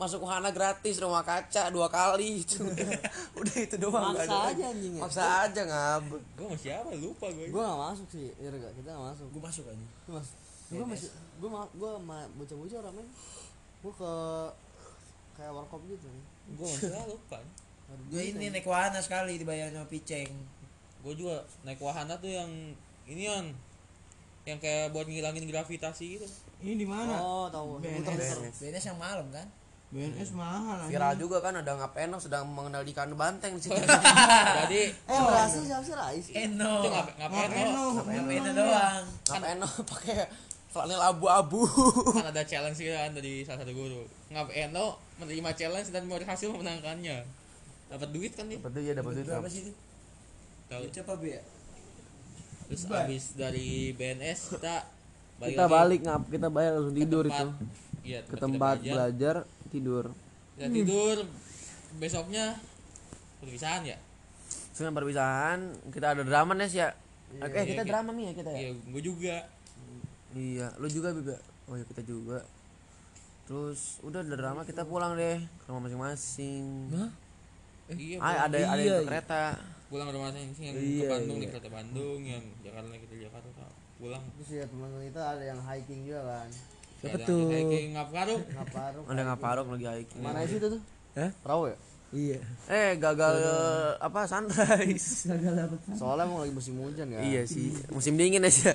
masuk wahana gratis rumah kaca dua kali itu. Udah itu doang nggak maksa ada aja anjing ya? Maksa aja ngab gue mau siapa? Lupa gue gue gak masuk sih iya gak kita gak masuk. Gue masuk aja. Gue masuk. Gue masih gue ma gue sama bocah-bocah ramen gue ke kayak warkop gitu nih. Gue mau siapa lupa. Gue ini naik wahana sekali dibayar sama Piceng. Gue juga naik wahana tuh yang ini on yang kayak buat ngilangin gravitasi gitu Ini di mana? oh tahu. BNS. BNS yang malam kan? BNS mahal anjing. Viral juga kan ada Ngapeno sedang mengendalikan banteng di situ. jadi eh berhasil siapa sih Rais? Eno itu ngap ngapain Ngapeno. lo Eno doang. Ngapeno pakai flanel abu-abu. kan ada challenge gitu kan dari salah satu guru. Ngapain lo menerima challenge dan berhasil memenangkannya. Dapat duit kan dia? Dapat duit ya, dapat duit. berapa sih itu? Tahu coba be ya terus abis dari BNS kita balik Kita lagi balik ngap, kita bayar langsung ke tidur tempat- itu. iya Ke kita tempat belajar. belajar tidur. kita tidur besoknya perpisahan ya Sebelum perpisahan kita ada drama Nes ya. Oke, Iya, kita kita- drama nih ya kita ya. iya gue juga Iya, lu juga Biba. Oh ya kita juga. Terus udah ada drama kita pulang deh ke rumah masing-masing. iya Ah, ada ada yang ke kereta. pulang ke rumah masing yang ke Iya, Bandung iya. di kereta Bandung yang Jakarta kita Jakarta pulang terus ya teman kita ada yang hiking juga kan siapa tuh hiking ngapain ngapain Ada ngaparok lagi hiking. mana sih itu tuh Hah? perahu ya Iya. Eh gagal apa sunrise. soalnya emang lagi musim hujan kan iya sih, musim dingin aja.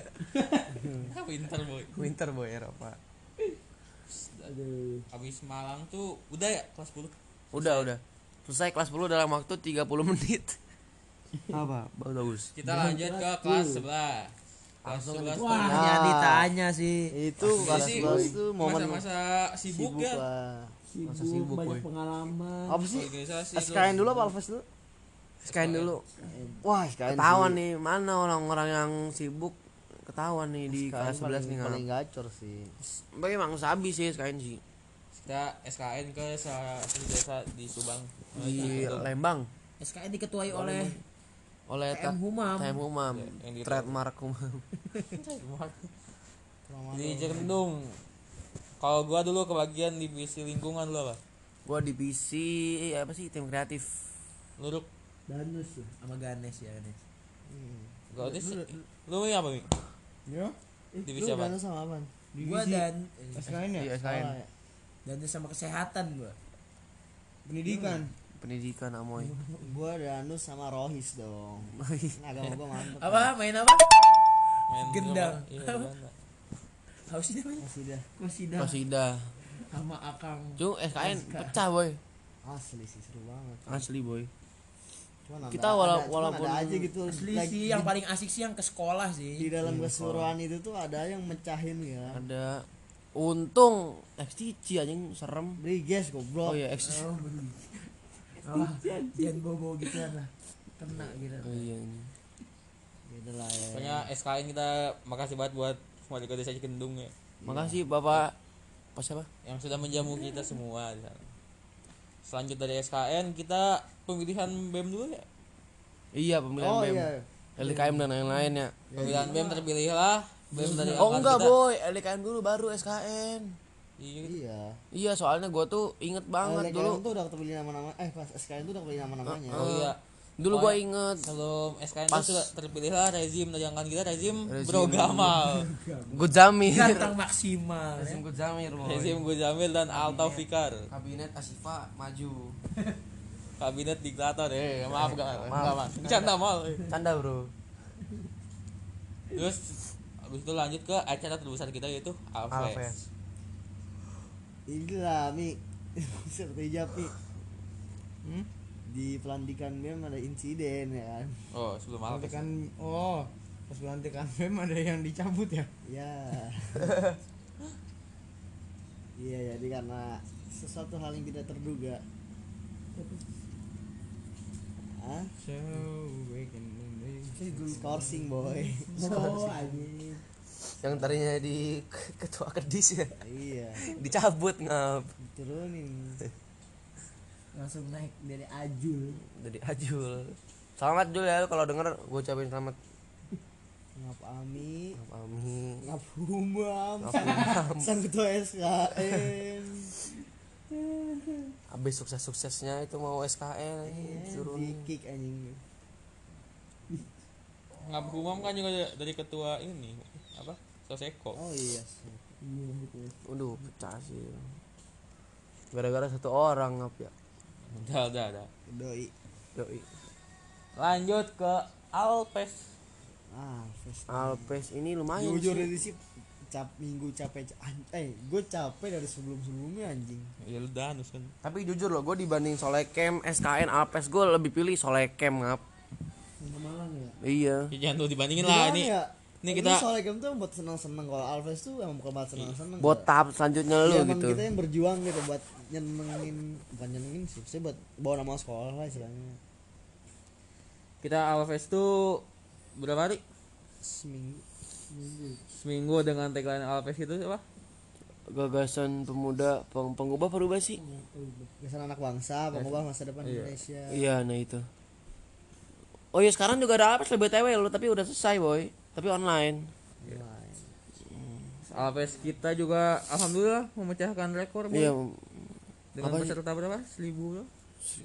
winter boy Winter boy Eropa. habis Malang tuh udah ya kelas 10 Udah, udah. Selesai kelas 10 dalam waktu 30 menit. apa? Bagus. kita lanjut ke kelas 11 11 tuh Nah, yang ditanya sih itu kelas sih 11 tuh momen masa-masa sibuk, sibuk ya lah Masa sibuk boy. pengalaman. apa sih SKN dulu apa Alves dulu Sekian dulu. wah SKN Ketahuan nih mana orang-orang yang sibuk ketahuan nih di SKN kelas 11 nih paling, gacor sih Bagi emang sabi sih sekian sih. kita SKN ke desa di Subang Di Lembang SKN diketuai oleh oleh TM Humam. TM Humam. yang di Trademark Humam. di Jerendung kalau gua dulu kebagian divisi lingkungan lu apa Gua divisi eh, apa sih tim kreatif. Luruk Danus tuh. sama Ganes ya Ganes gua ini lu ini apa nih Ya. divisi lu apa danus sama apaan gua dan SKN ya? Iya, ya? dan sama kesehatan gua Pendidikan. Pendidikan Amoy. gua danus sama Rohis dong. Agama gua mantep. Apa? Main apa? Main Gendang. iya dah Kosida Kosida. sama Akang. Cung SKN pecah boy. asli sih seru banget. Asli boy. cuman Kita wala- ada- walaupun- ada aja gitu. Asli lagi sih yang paling asik sih yang ke sekolah di sih dalam keseluruhan itu tuh ada yang mecahin ya. Ada. Untung XTC anjing serem. beli gas goblok. Oh iya XTC. Oh, jangan bobo gitu lah kena gitu Oh iya gitu lah ya pokoknya SKN kita makasih banget buat warga desa Cikendung ya Makasih Bapak apa siapa? yang sudah menjamu kita semua sana. Selanjut dari SKN kita pemilihan BEM dulu ya. Iya pemilihan oh BEM. iya LKM dan lain-lain ya. Pemilihan BEM terpilihlah BEM dari Oh enggak kita. boy, LKM dulu baru SKN. Iya. iya Iya soalnya gue tuh inget banget LKM dulu. tuh udah terpilih nama-nama eh pas SKN tuh udah terpilih nama-namanya Oh iya. Dulu gue inget. Sebelum SKN Pas- itu sudah terpilihlah rezim dari angkatan kita rezim Rezim. Bro Gamal. Gujamir. ganteng maksimal ya. Rezim Gujamir boy. rezim Gus Jamil dan Alta Fikar. Kabinet Asifa maju. Kabinet diktator eh maaf gak enggak Mas. Bercanda mal. Canda bro. Terus habis itu lanjut ke acara terbesar kita yaitu Alves. Alves. Inilah mi. Seperti Japi hmm? di pelantikan BEM ada insiden ya kan? Oh, sebelum Alves. Pelantikan oh pas pelantikan BEM ada yang dicabut ya? ya. Iya jadi karena sesuatu hal yang tidak terduga. Ah So we can skorsing boy. Oh anjing. Yang tadinya di ketua kedis ya. iya Dicabut ngap. turunin langsung naik dari ajul Jadi Ajul. Selamat Jul ya kalau denger gue ucapin selamat. ngap ami Ngap Ami. ngap humam Ngap sang ketua SKN Abis sukses-suksesnya itu mau SKN suruh di kick anjing Ngab Humam kan juga dari ketua ini apa? Soseko. oh iya Waduh pecah sih Gara-gara satu orang ngap ya udah udah udah doi Yoi. lanjut ke Alpes ah fest Alpes ini lumayan jujur sih. ini sih cap minggu capek an- eh gue capek dari sebelum sebelumnya anjing ya lu danus kan Tapi jujur loh, gue dibanding Solekem, SKN, Alpes, gue lebih pilih Solekem ngap. Malang ya Iya. ya, jangan tuh dibandingin lah Gimana ini ya? Ini Lu kita- soalnya game tuh buat senang senang kalau Alves tuh emang bukan buat senang senang Buat tahap selanjutnya lu ya, emang gitu. kita yang berjuang gitu buat nyenengin bukan nyenengin sih saya buat bawa nama sekolah lah istilahnya. Kita Alves tuh berapa hari? Seminggu. Seminggu. Seminggu dengan tagline Alves itu apa Gagasan pemuda peng pengubah perubah sih. kesan anak bangsa pengubah masa depan Indonesia. Iya, nah itu. Oh iya sekarang juga ada Alpes lebih BTW lo, tapi udah selesai boy. Tapi online. Online. Alves kita juga alhamdulillah memecahkan rekor Boy. Iya. dengan apa peserta berapa seribu loh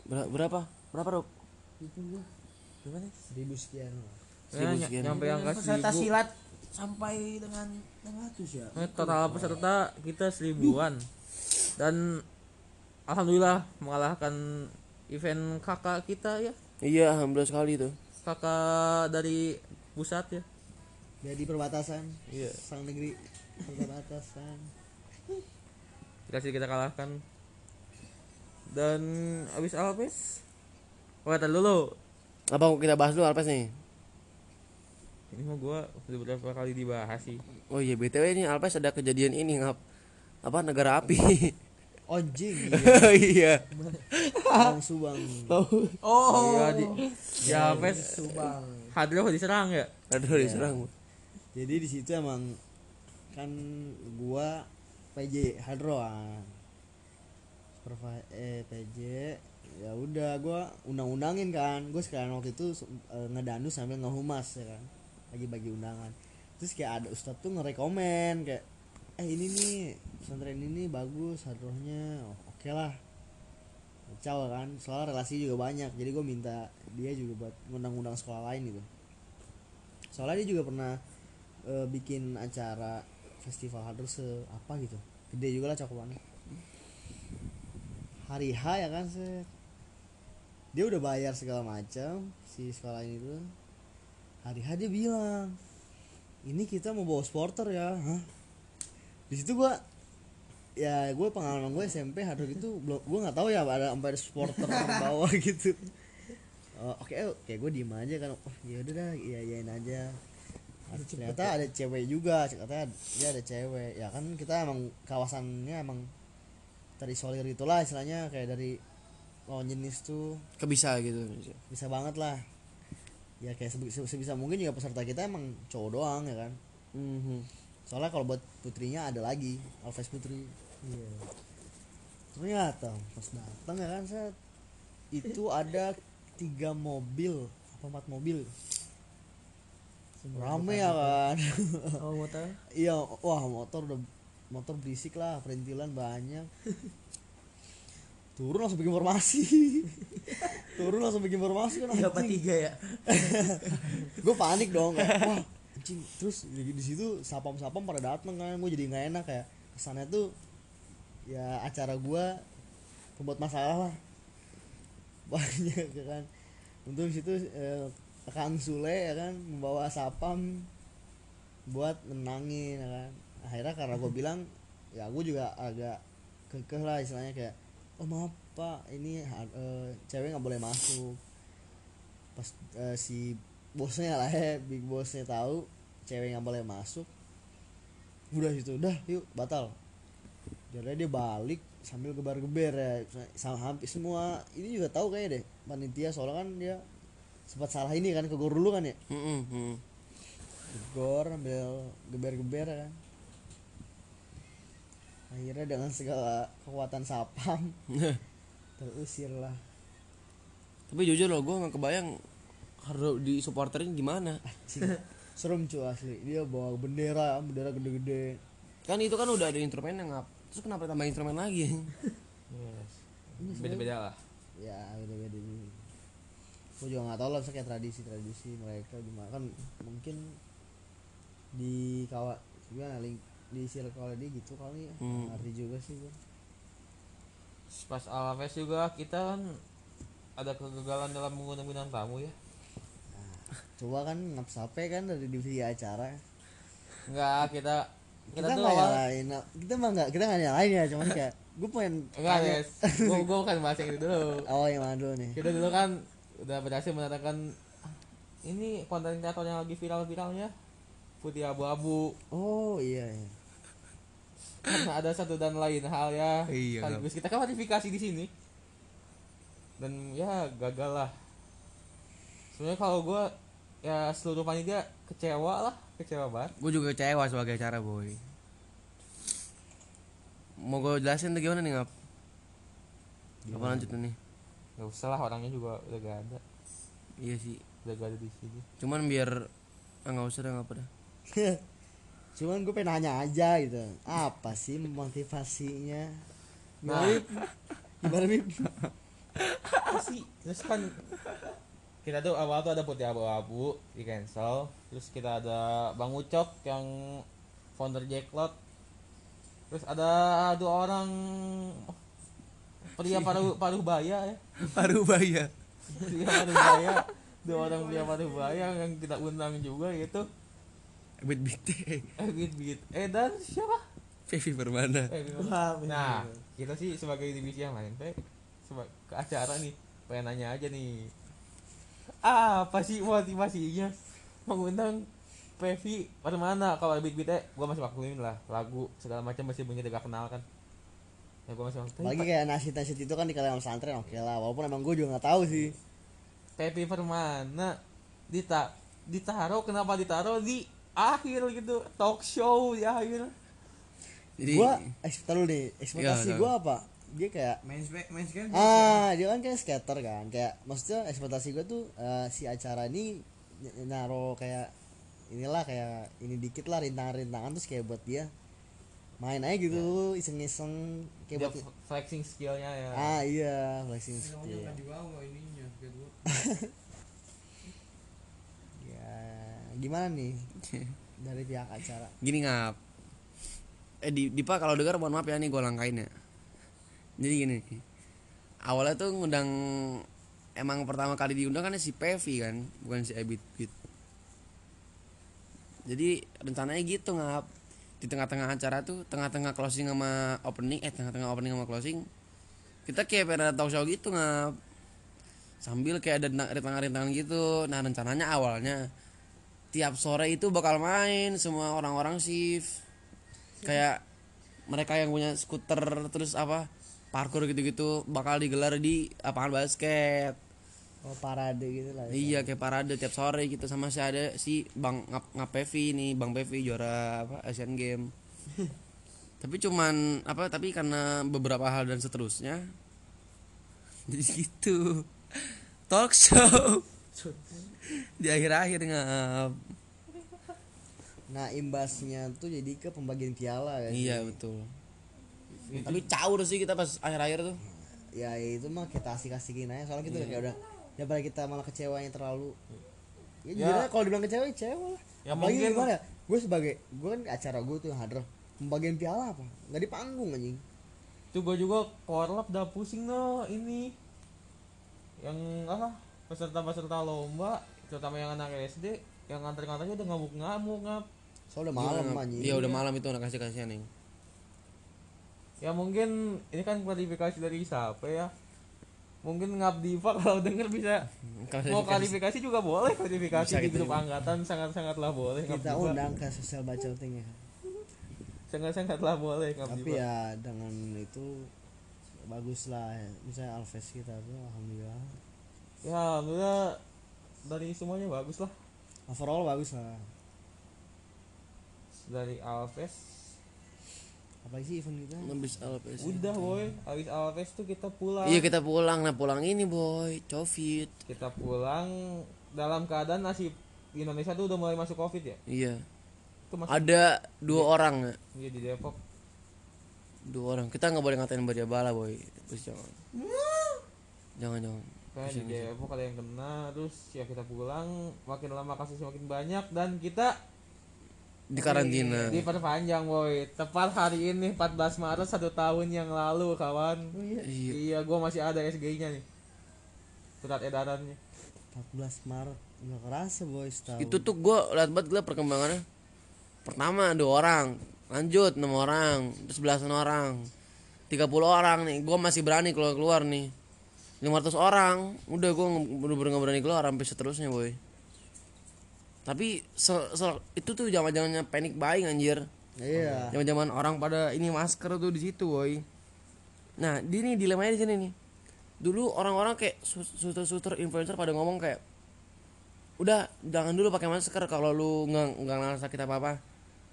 Ber- berapa? Berapa Ruk? berapa nih seribu sekian. Seribu Ya, ny- sekian. nyampe angka peserta silat sampai dengan 600 ya Eh, total peserta kita seribuan dan alhamdulillah mengalahkan event kakak kita ya Iya, alhamdulillah sekali tuh. kakak dari pusat ya jadi perbatasan Iya. sang negeri. Perbatasan. Dikasih kita kalahkan. Dan abis Alves oh kata dulu. Apa kita bahas dulu Alpes nih? ini mah gua udah beberapa kali dibahas sih. Oh iya, BTW ini Alpes ada kejadian ini ngap. Apa negara api? anjing iya. orang subang. Oh iya di, di Alves subang. Hadro diserang ya? Aduh diserang. Jadi di situ emang kan gua PJ Hadroan Supervi- eh PJ ya udah gua undang-undangin kan. Gue sekarang waktu itu eh, ngedanu sambil ngehumas ya kan. Lagi bagi undangan. Terus kayak ada ustadz tuh ngerekomen kayak eh ini nih pesantren ini bagus hadrohnya Oh, oke lah. Kacau kan. Soal relasi juga banyak. Jadi gue minta dia juga buat ngundang-undang sekolah lain gitu. Soalnya dia juga pernah eh, bikin acara festival se apa gitu. Gede juga lah cakupannya. Hari H ya kan se dia udah bayar segala macam si sekolah ini tuh. Hari H dia bilang ini kita mau bawa supporter ya. Hah? di situ gua ya gue pengalaman gue SMP hadro itu belum gue nggak tahu ya ada ada supporter yang bawa gitu. Oh, oke oke gue diem aja kan. Oh ya udah dah iya iyain aja ternyata ada cewek juga katanya dia ada cewek. Ya kan kita emang kawasannya emang terisolir itulah istilahnya kayak dari lawan jenis tuh. Kebisa gitu. bisa banget lah. Ya kayak sebi- se- sebisa mungkin juga peserta kita emang cowok doang ya kan? Mhm. soalnya kalau buat putrinya ada lagi Alves Putri. Iya. Ternyata pas datang ya kan set itu ada tiga mobil apa empat mobil rame ya kan? Oh motor? Iya wah motor udah motor berisik lah perintilan banyak. Turun langsung bikin formasi. Turun langsung bikin formasi kan apa anjing. tiga ya? Gue panik dong kayak wah anjing. Terus di, di situ sapam sapam pada dateng kan gue jadi nggak enak kayak kesannya tuh ya acara gue pembuat masalah lah. Banyak ya kan untuk situ eh, Kang Sule ya kan membawa sapam buat menangin ya kan. Akhirnya karena gue bilang ya gue juga agak kekeh lah istilahnya kayak oh maaf pak ini eh, cewek nggak boleh masuk. Pas eh, si bosnya lah ya big bosnya tahu cewek nggak boleh masuk udah situ udah yuk batal. Jadi dia balik sambil gebar-geber ya sama hampir semua. Ini juga tahu kayaknya deh panitia soalnya kan dia sempat salah ini kan ke gor dulu kan ya? Mhm, mhm. gor ambil geber-geber ya kan. Akhirnya dengan segala kekuatan sapam terusir lah Tapi jujur loh, gue nggak kebayang harus di supporterin gimana. Serem cuy asli. Dia bawa bendera bendera gede-gede. Kan itu kan udah ada instrumen yang ngap. Terus kenapa tambah instrumen lagi? beda beda lah. Ya beda-beda ini gue juga nggak tahu lah misalnya kayak tradisi-tradisi mereka gimana. Kan mungkin di kawat gimana link di circle dia gitu kali ya. Hmm. ngerti juga sih gue pas Alaves juga kita kan ada kegagalan dalam mengundang bintang tamu ya. Coba kan ngap sape kan dari divisi acara. Enggak kita kita kita, tuh nggak awal nyalain kita mah nggak kita nggak nyalain ya cuman kayak gue pengen enggak guys. Gua gua kan bahas yang itu dulu. Oh yang mana dulu nih? Kita dulu kan udah berhasil mendatangkan ini konten kreator yang lagi viral-viralnya putih abu-abu. Oh iya, iya. karena ada satu dan lain hal ya Iya, sekaligus. Kita kan verifikasi di sini. Dan ya gagal lah. Sebenarnya kalau gue ya seluruh panitia kecewa lah kecewa banget. Gue juga kecewa sebagai acara boy. Mau gue jelasin tuh gimana nih ngap? Apa lanjut nih nggak usah lah orangnya juga udah gak ada. Iya sih. Udah gak ada di sini. Cuman biar ah, nggak usah dah nggak apa dah cuman gue pengen nanya aja gitu. Apa sih motivasinya? Nah. gimana Bib? sih? Terus kan kita tuh awal tuh ada putih abu-abu di cancel. Terus kita ada bang ucok yang founder Jacklot terus ada dua orang pria paruh paruh baya ya. Baru bayar pria paruh baya dua orang pria paruh baya yang kita undang juga gitu. Bit bit eh bit eh dan siapa? Vivi Permana. Eh, nah kita sih sebagai divisi yang lain teh ke acara nih. Pengen nanya aja nih. Apa sih motivasinya mengundang Pevi pada mana kalau bit bit eh gua masih maklumin lah. Lagu segala macam masih punya gak kenal kan ya gua masih maklumin Apalagi kayak nasi nasi itu kan di kalangan pesantren oke lah. Walaupun emang gue juga nggak tahu sih. Pevi Permana dita ditaruh kenapa ditaruh di akhir gitu talk show di akhir. Jadi gue ekspektasi nih. Ekspektasi Iya, gue apa? Dia kayak main spe- main skate ah dia kan kayak skater kan. Kayak maksudnya ekspektasi gue tuh eh, si acara ini naro kayak inilah kayak ini dikit lah rintangan-rintangan terus kayak buat dia main aja gitu iseng-iseng kayak buat flexing skillnya ya. Ah iya flexing skill. ininya ya gimana nih? Dari pihak acara. Gini ngap. Eh di Dipa kalau dengar mohon maaf ya nih gue langkain ya. Jadi gini awalnya tuh ngundang emang pertama kali diundang kan si Pevi kan bukan si Ebit Bit jadi rencananya gitu ngap di tengah-tengah acara tuh tengah-tengah closing sama opening eh tengah-tengah opening sama closing kita kayak ada talk show gitu ngap. Sambil kayak ada rintangan-rintangan gitu. Nah rencananya awalnya tiap sore itu bakal main semua orang-orang shift. Kayak mereka yang punya skuter terus apa parkour gitu-gitu bakal digelar di lapangan basket oh parade gitu lah iya kayak parade tiap sore gitu sama si ada si bang ngap ngap Pevi nih bang Pevi juara apa Asian Game tapi cuman apa tapi karena beberapa hal dan seterusnya jadi gitu talk show. Di akhir-akhir ngap. Nah imbasnya tuh jadi ke pembagian piala kan. Iya betul. Tapi caur sih kita pas akhir-akhir tuh. Ya itu mah kita asik-asikin aja. Soalnya kita Iya. kayak udah daripada kita malah kecewanya terlalu ya, Ya. jujur kalau dibilang kecewa ya kecewa lah. Ya, apalagi mungkin- gimana gue sebagai gue kan acara gue tuh yang hadir pembagian piala apa? Nggak di panggung anjing. Tuh gue juga korlap udah pusing no ini. Yang apa? Peserta-peserta lomba terutama yang anak SD yang nganter-nganternya udah ngamuk-ngamuk ngap. Soalnya udah malam Gimana? anjing. iya udah malam itu anak kasih kasihan nih ya mungkin ini kan klarifikasi dari siapa ya mungkin ngap diva kalau denger bisa mau klarifikasi juga boleh klarifikasi Bisa di gitu grup juga. angkatan sangat sangatlah boleh kita undang ke sosial bacoting ya sangat sangatlah boleh ngap tapi Diva. ya dengan itu bagus lah ya. misalnya Alves kita tuh alhamdulillah ya alhamdulillah dari semuanya bagus lah overall bagus lah dari Alves apalagi sih event kita? Habis Alves udah boy. Habis Alves tuh kita pulang. Iya kita pulang. Nah pulang ini boy. Covid. Kita pulang dalam keadaan nasib di Indonesia tuh udah mulai masuk covid ya? Iya. Itu masih ada dua orang ya iya, di Depok. Dua orang. Kita nggak boleh ngatain Bala boy. Terus jangan. Jangan jangan. Kayak di Depok ada yang kena terus ya kita pulang. Makin lama kasusnya makin banyak dan kita di karantina. Diperpanjang boy. Tepat hari ini 14 Maret satu tahun yang lalu kawan. Iya. iya gua masih ada SG nya nih. Surat edarannya. 14 Maret nggak kerasa boy setahun. Itu tuh gue liat banget gue perkembangannya. Pertama dua orang. Lanjut enam orang. Terus belasan orang 30 orang nih. Gue masih berani keluar keluar nih 500 orang. Udah gue bener-bener berani keluar sampai seterusnya boy tapi se- se- itu tuh zaman zamannya panic buying anjir. Iya. Zaman zaman orang pada ini masker tuh di situ boy nah di nih dilemanya di sini nih. Dulu orang-orang kayak suster-suster influencer pada ngomong kayak udah jangan dulu pakai masker kalau lu nggak nggak ngerasa sakit apa apa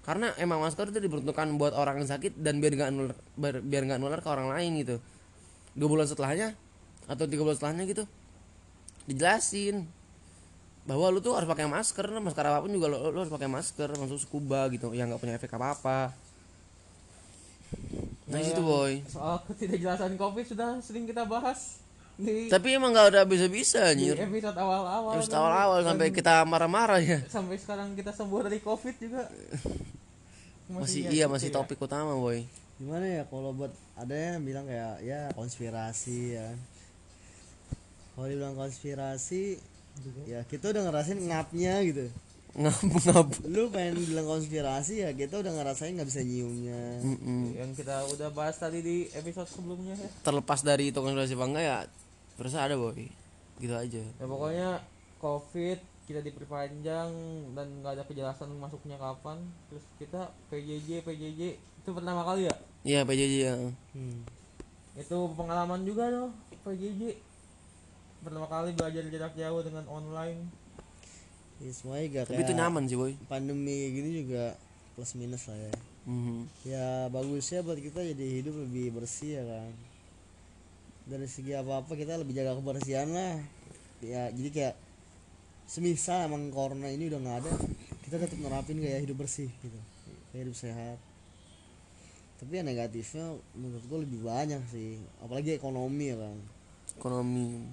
karena emang masker itu diperuntukkan buat orang yang sakit dan biar nggak nular biar biar nggak nular ke orang lain gitu. Dua bulan setelahnya atau tiga bulan setelahnya gitu dijelasin bahwa lu tuh harus pakai masker masker apa pun juga lu, lu harus pakai masker masuk scuba gitu. Yang nggak punya efek apa apa nah situ boy. Soal ketidakjelasan covid sudah sering kita bahas di, tapi emang nggak udah bisa bisa di anjir. episode awal-awal. Kan. awal-awal sampai kita marah-marah ya. sampai sekarang kita sembuh dari covid juga. Masih ya iya gitu masih ya. topik utama boy. Gimana ya kalau buat ada yang bilang kayak ya konspirasi ya. Kalau dibilang konspirasi ya kita udah ngerasain ngapnya gitu. Ngap ngap. Lu pengen bilang konspirasi ya kita udah ngerasain nggak bisa nyiumnya. Mm-mm. yang kita udah bahas tadi di episode sebelumnya ya. Terlepas dari itu konspirasi apa enggak ya terus ada boy. Gitu aja. Ya pokoknya covid kita diperpanjang dan nggak ada kejelasan masuknya kapan. Terus kita PJJ PJJ itu pertama kali ya? Iya PJJ ya. Hmm. itu pengalaman juga loh PJJ pertama kali belajar jarak jauh dengan online. Ya, semuanya gak tapi itu nyaman sih boy. pandemi gini juga plus minus lah ya. Mhm. ya bagusnya buat kita jadi hidup lebih bersih ya kan. Dari segi apa apa kita lebih jaga kebersihan lah. Ya jadi kayak semisal emang corona ini udah nggak ada kita tetap nerapin kayak hidup bersih gitu. Kayak hidup sehat. Tapi yang negatifnya menurut gue lebih banyak sih. Apalagi ekonomi ya kan. Ekonomi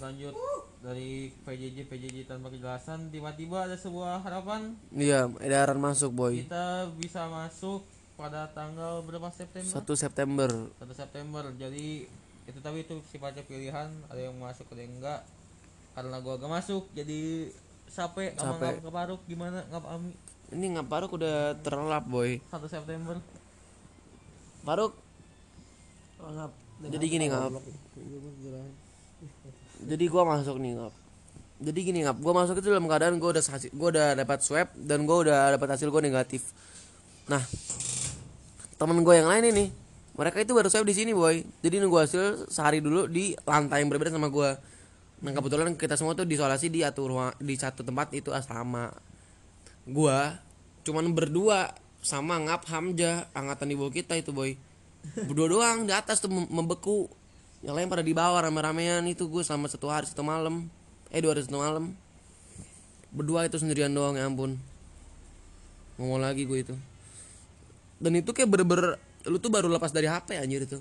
lanjut dari PJJ PJJ tanpa kejelasan tiba-tiba ada sebuah harapan. Iya edaran masuk boy. Kita bisa masuk pada tanggal berapa September? 1 September. 1 September. Jadi itu tapi itu sifatnya pilihan ada yang masuk ada yang enggak. Karena gua gak masuk jadi sape sama ngap keparuk gimana? Ngap ami? Ini ngap Faruk udah terlelap boy. 1 September. Faruk Ngap. jadi gini ngap jadi gua masuk nih ngap jadi gini ngap gua masuk itu dalam keadaan gua udah hasil gua udah dapat swab dan gua udah dapat hasil gua negatif. Nah temen gue yang lain ini mereka itu baru swab di sini boy. Jadi nunggu hasil sehari dulu di lantai yang berbeda sama gua. Nah kebetulan kita semua tuh diisolasi di satu ruang di satu tempat itu asrama. Gua cuman berdua sama ngap Hamzah angkatan di bawah kita itu boy. Berdua doang di atas tuh mem- membeku yang lain pada di bawah rame-ramean itu gue selama satu hari satu malam. Eh dua hari satu malam. Berdua itu sendirian doang ya ampun. Ngomong lagi gue itu. Dan itu kayak bener-bener lu tuh baru lepas dari HP anjir itu.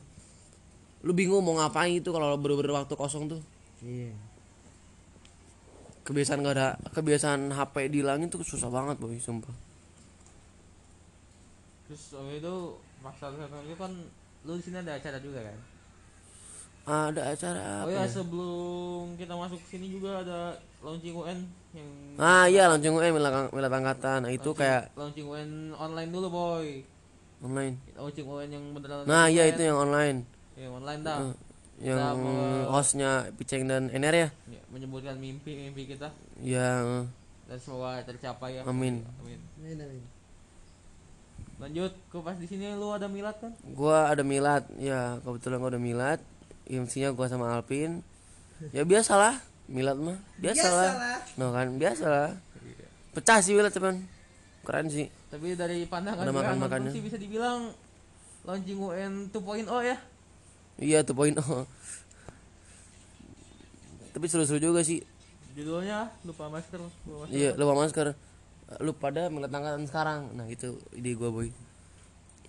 Lu bingung mau ngapain itu kalau bener-bener waktu kosong tuh. Iya. Kebiasaan gak ada kebiasaan HP dihilangin tuh susah banget boy sumpah. Terus waktu itu satu September itu kan lu di sini ada acara juga kan ada acara oh apa ya ya? sebelum kita masuk sini juga ada launching UN yang ah iya gue milat milat angkatan nah itu launching- kayak launching UN online dulu boy. Online. Launching UN yang beneran nah iya itu yang online. Yang online dah. Yang Kita hostnya Piceng dan Ener ya? Ya, menyebutkan mimpi-mimpi kita. Yang dan semoga tercapai ya. Amin. amin. Amin, amin. lanjut ke pas di sini lu ada milad kan? Gua ada milad ya kebetulan gua ada milad MC-nya gua sama Alpin. Ya biasalah milad mah biasalah. No kan biasalah. Pecah sih milad teman. Keren sih. Tapi dari pandangan Ada gue makan-makannya. sih bisa dibilang launching UN 2.0 ya. Iya tuh poin oh. Tapi seru-seru juga sih. Judulnya lupa masker. Lupa masker. iya lupa masker. Lu pada sekarang. Nah itu ide gua boy.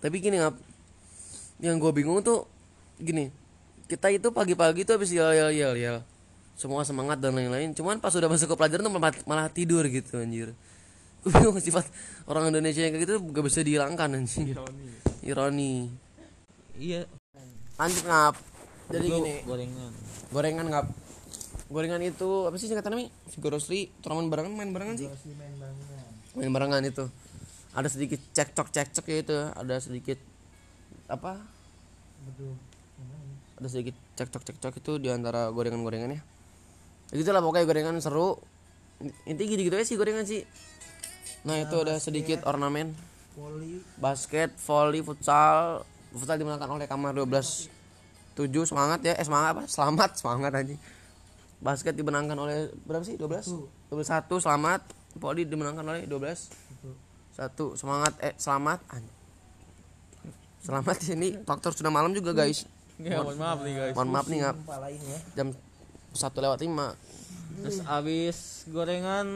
Tapi gini ngap. Yang gua bingung tuh gini kita itu pagi-pagi tuh habis yel yel. Yel yel semua semangat dan lain-lain. Cuman pas udah masuk ke pelajaran tuh malah, malah tidur gitu anjir. Sifat orang Indonesia yang kayak gitu gak bisa dihilangkan anjing. Ironi. Iya. Lanjut ngap. Jadi Lu gini. gorengan. Gorengan ngap. Gorengan itu apa sih singkatannya mi? Grocery turnamen barengan main barengan sih? Main barengan. Itu. Ada sedikit cekcok cekcok ya itu ada sedikit apa ada sedikit cekcok cekcok itu di antara gorengan gorengannya ya gitulah pokoknya gorengan seru intinya gitu gitu aja sih gorengan sih nah itu ada sedikit ornamen basket, volley, futsal. Futsal dimenangkan oleh Kamar 12 7 semangat ya. Eh semangat apa? Selamat, semangat anjing. Basket dimenangkan oleh berapa sih? 12. 21 selamat. Volley dimenangkan oleh 12. Satu semangat eh selamat. Selamat di sini faktor sudah malam juga guys. Ya mohon maaf nih guys. Mohon maaf nih ngap. Ya. Jam 1 lewat 5 terus abis gorengan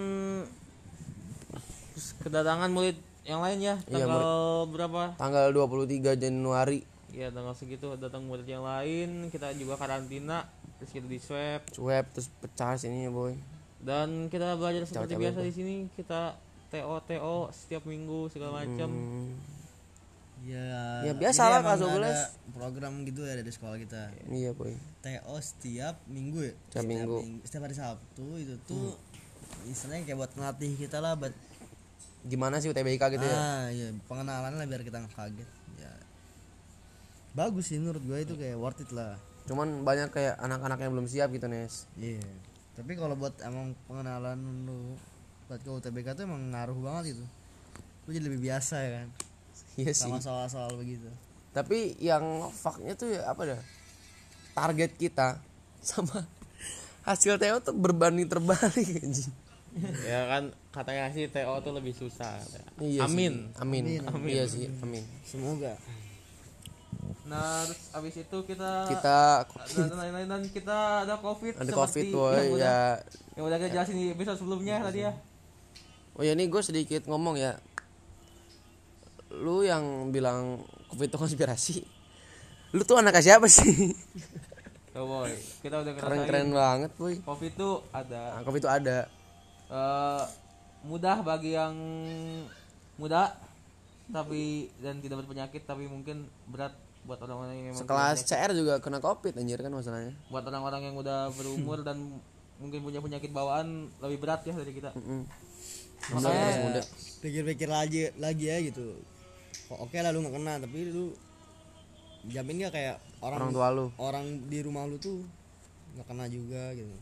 terus kedatangan murid yang lain ya. Iya, tanggal berapa? Tanggal 23 Januari. Ya tanggal segitu datang murid yang lain. Kita juga karantina terus kita di swab. Swab terus pecah sini ya boy. dan kita belajar seperti biasa di sini. Kita TO TO setiap minggu segala macam. Hmm. Ya Ya, biasa lah, kelas emang 12. ada program gitu ya dari sekolah kita. Iya boy. TO setiap minggu ya? Setiap minggu. setiap hari Sabtu itu tuh istilahnya kayak buat ngelatih kita lah buat Gimana sih UTBK gitu ya? ah iya. Pengenalan lah biar kita nggak kaget. Ya. Bagus sih menurut gue itu kayak worth it lah. Cuman banyak kayak anak-anak yang belum siap gitu Nes. Iya. Tapi kalau buat emang pengenalan lu buat ke UTBK tuh emang ngaruh banget itu. Lu jadi lebih biasa ya kan iya sih. sama soal-soal begitu. Tapi yang faknya tuh ya apa dah? Target kita sama hasil TO tuh berbanding terbalik anjing. Ya kan katanya sih TO tuh lebih susah iya sih. amin. Amin. Iya sih amin. Semoga. Nah terus abis itu kita kita dan lain-lain dan kita ada covid ada covid boy yang udah, ya. yang udah kita jelasin di episode sebelumnya tadi ya. Oh ya ini gue sedikit ngomong ya lu yang bilang covid itu konspirasi? Lu tuh anak siapa sih? Tuh boy. Kita udah keren keren banget boy. Covid tuh ada. Nah, covid itu ada. Eh, mudah bagi yang muda tapi dan tidak berpenyakit tapi mungkin berat buat orang-orang yang memang sekelas CR juga kena covid anjir kan masalahnya. Buat orang-orang yang udah berumur dan mungkin punya penyakit bawaan lebih berat ya dari kita. Mm. makanya Masih muda. Pikir-pikir lagi lagi ya gitu Kok oke lah lu nggak kena tapi lu jamin gak kayak orang orang tua lu? orang di rumah lu tuh nggak kena juga gitu.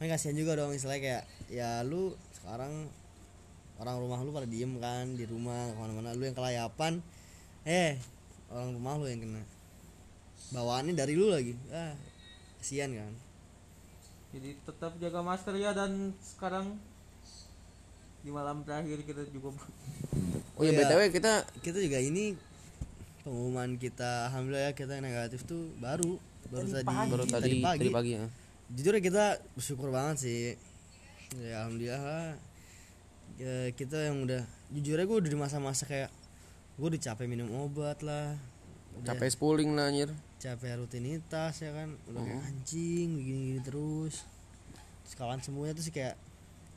Kan kasihan juga dong istilahnya kayak ya lu sekarang orang rumah lu pada diem kan di rumah ke mana-mana. Lu yang kelayapan eh orang rumah lu yang kena. Bawaannya dari lu lagi. Ah kasihan kan. Jadi tetap jaga masker ya dan sekarang di malam terakhir kita juga oh ya btw kita kita juga ini pengumuman kita alhamdulillah ya kita negatif tuh baru baru tadi baru tadi pagi, tadi pagi ya. Jujur ya kita bersyukur banget sih. Ya alhamdulillah. Lah. Ya, kita yang udah jujur aja gue udah di masa-masa kayak gue udah capek minum obat lah. Udah capek spuling lah anjir. capek rutinitas ya kan. Udah kayak anjing begini-gini terus. Sekawan semuanya tuh sih kayak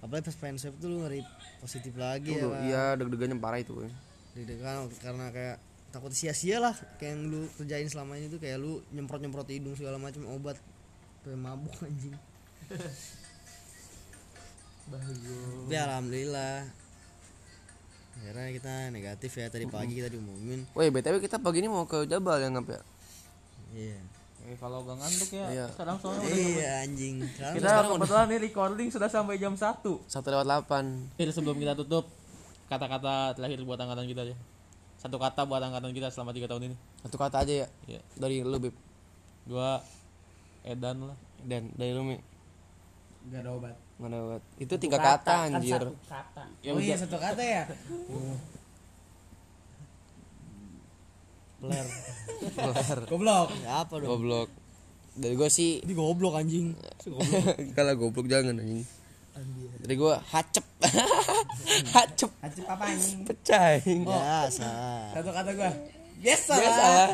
apalagi pas pengen swab tuh lu ngeri positif lagi ya. Tuh, kan iya deg-degannya parah itu boy. deg-degan karena kayak takut sia-sia lah kayak yang lu kerjain selama ini tuh kayak lu nyemprot-nyemprot hidung segala macam obat. Sampai mabuk anjing. Tapi alhamdulillah. Akhirnya kita negatif ya tadi pagi kita diumumin. Woi btw kita pagi ini mau ke Jabal ya ngap ya? Iya Eh, kalau gak ngantuk ya Iya. sekarang soalnya udah iya anjing sekarang kita kebetulan nih recording sudah sampai jam 1 satu lewat delapan Akhir sebelum kita tutup kata-kata terakhir buat angkatan kita aja satu kata buat angkatan kita selama tiga tahun ini satu kata aja ya Iya. dari lu beb dua edan lah dan dari lu mi Gak ada obat. nggak ada obat. itu tiga kata, kan anjir satu kata. Ya oh iya udah. satu kata ya. peler Goblok. Ya, apa dong goblok dari gua sih ini goblok anjing kalau goblok jangan anjing dari gua hacep hacep Acip apa anjing? pecah anjing. biasa Satu kata gua. Biasa, biasa lah.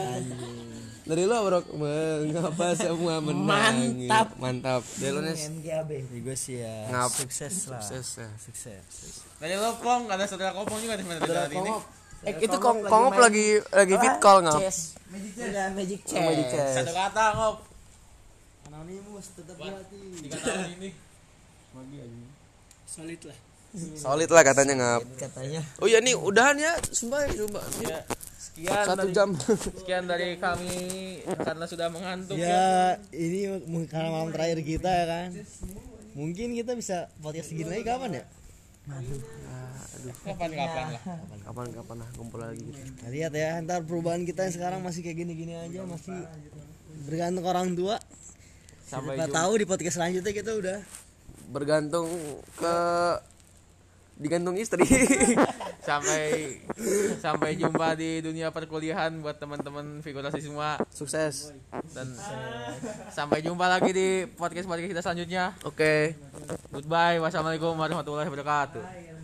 Dari lu bro, mengapa semua menang? Mantap. mantap. Dari lu Nes. Ya, gue sih ya Ngap. sukses lah sukses ya. sukses Dari lo Pong, ada saudara kopong juga nih saudara ini. Eh, itu kong kongop lagi lagi fit call ngap. Chess. Udah magic chess. Magic chess. Satu kata ngop. anonimus tetap hati Tiga tahun ini. Solid lah. Solid lah katanya ngap. katanya Oh iya nih udahan ya, sumpah sumpah. Ya, sekian Satu dari, jam. sekian dari kami karena sudah mengantuk ya. ya ini mungkin karena malam terakhir kita ya kan mungkin kita bisa podcast segini lagi kapan ya Kapan-kapan lah. Kapan-kapan lah kumpul lagi gitu. Nah, lihat ya ntar perubahan kita yang sekarang masih kayak gini-gini aja masih bergantung orang tua Sampai Siapa tahu di podcast selanjutnya kita udah bergantung ke digantung istri. Sampai sampai jumpa di dunia perkuliahan buat teman-teman figurasi semua Sukses. dan sampai jumpa lagi di podcast podcast kita selanjutnya. Oke. Goodbye. Wassalamualaikum warahmatullahi wabarakatuh.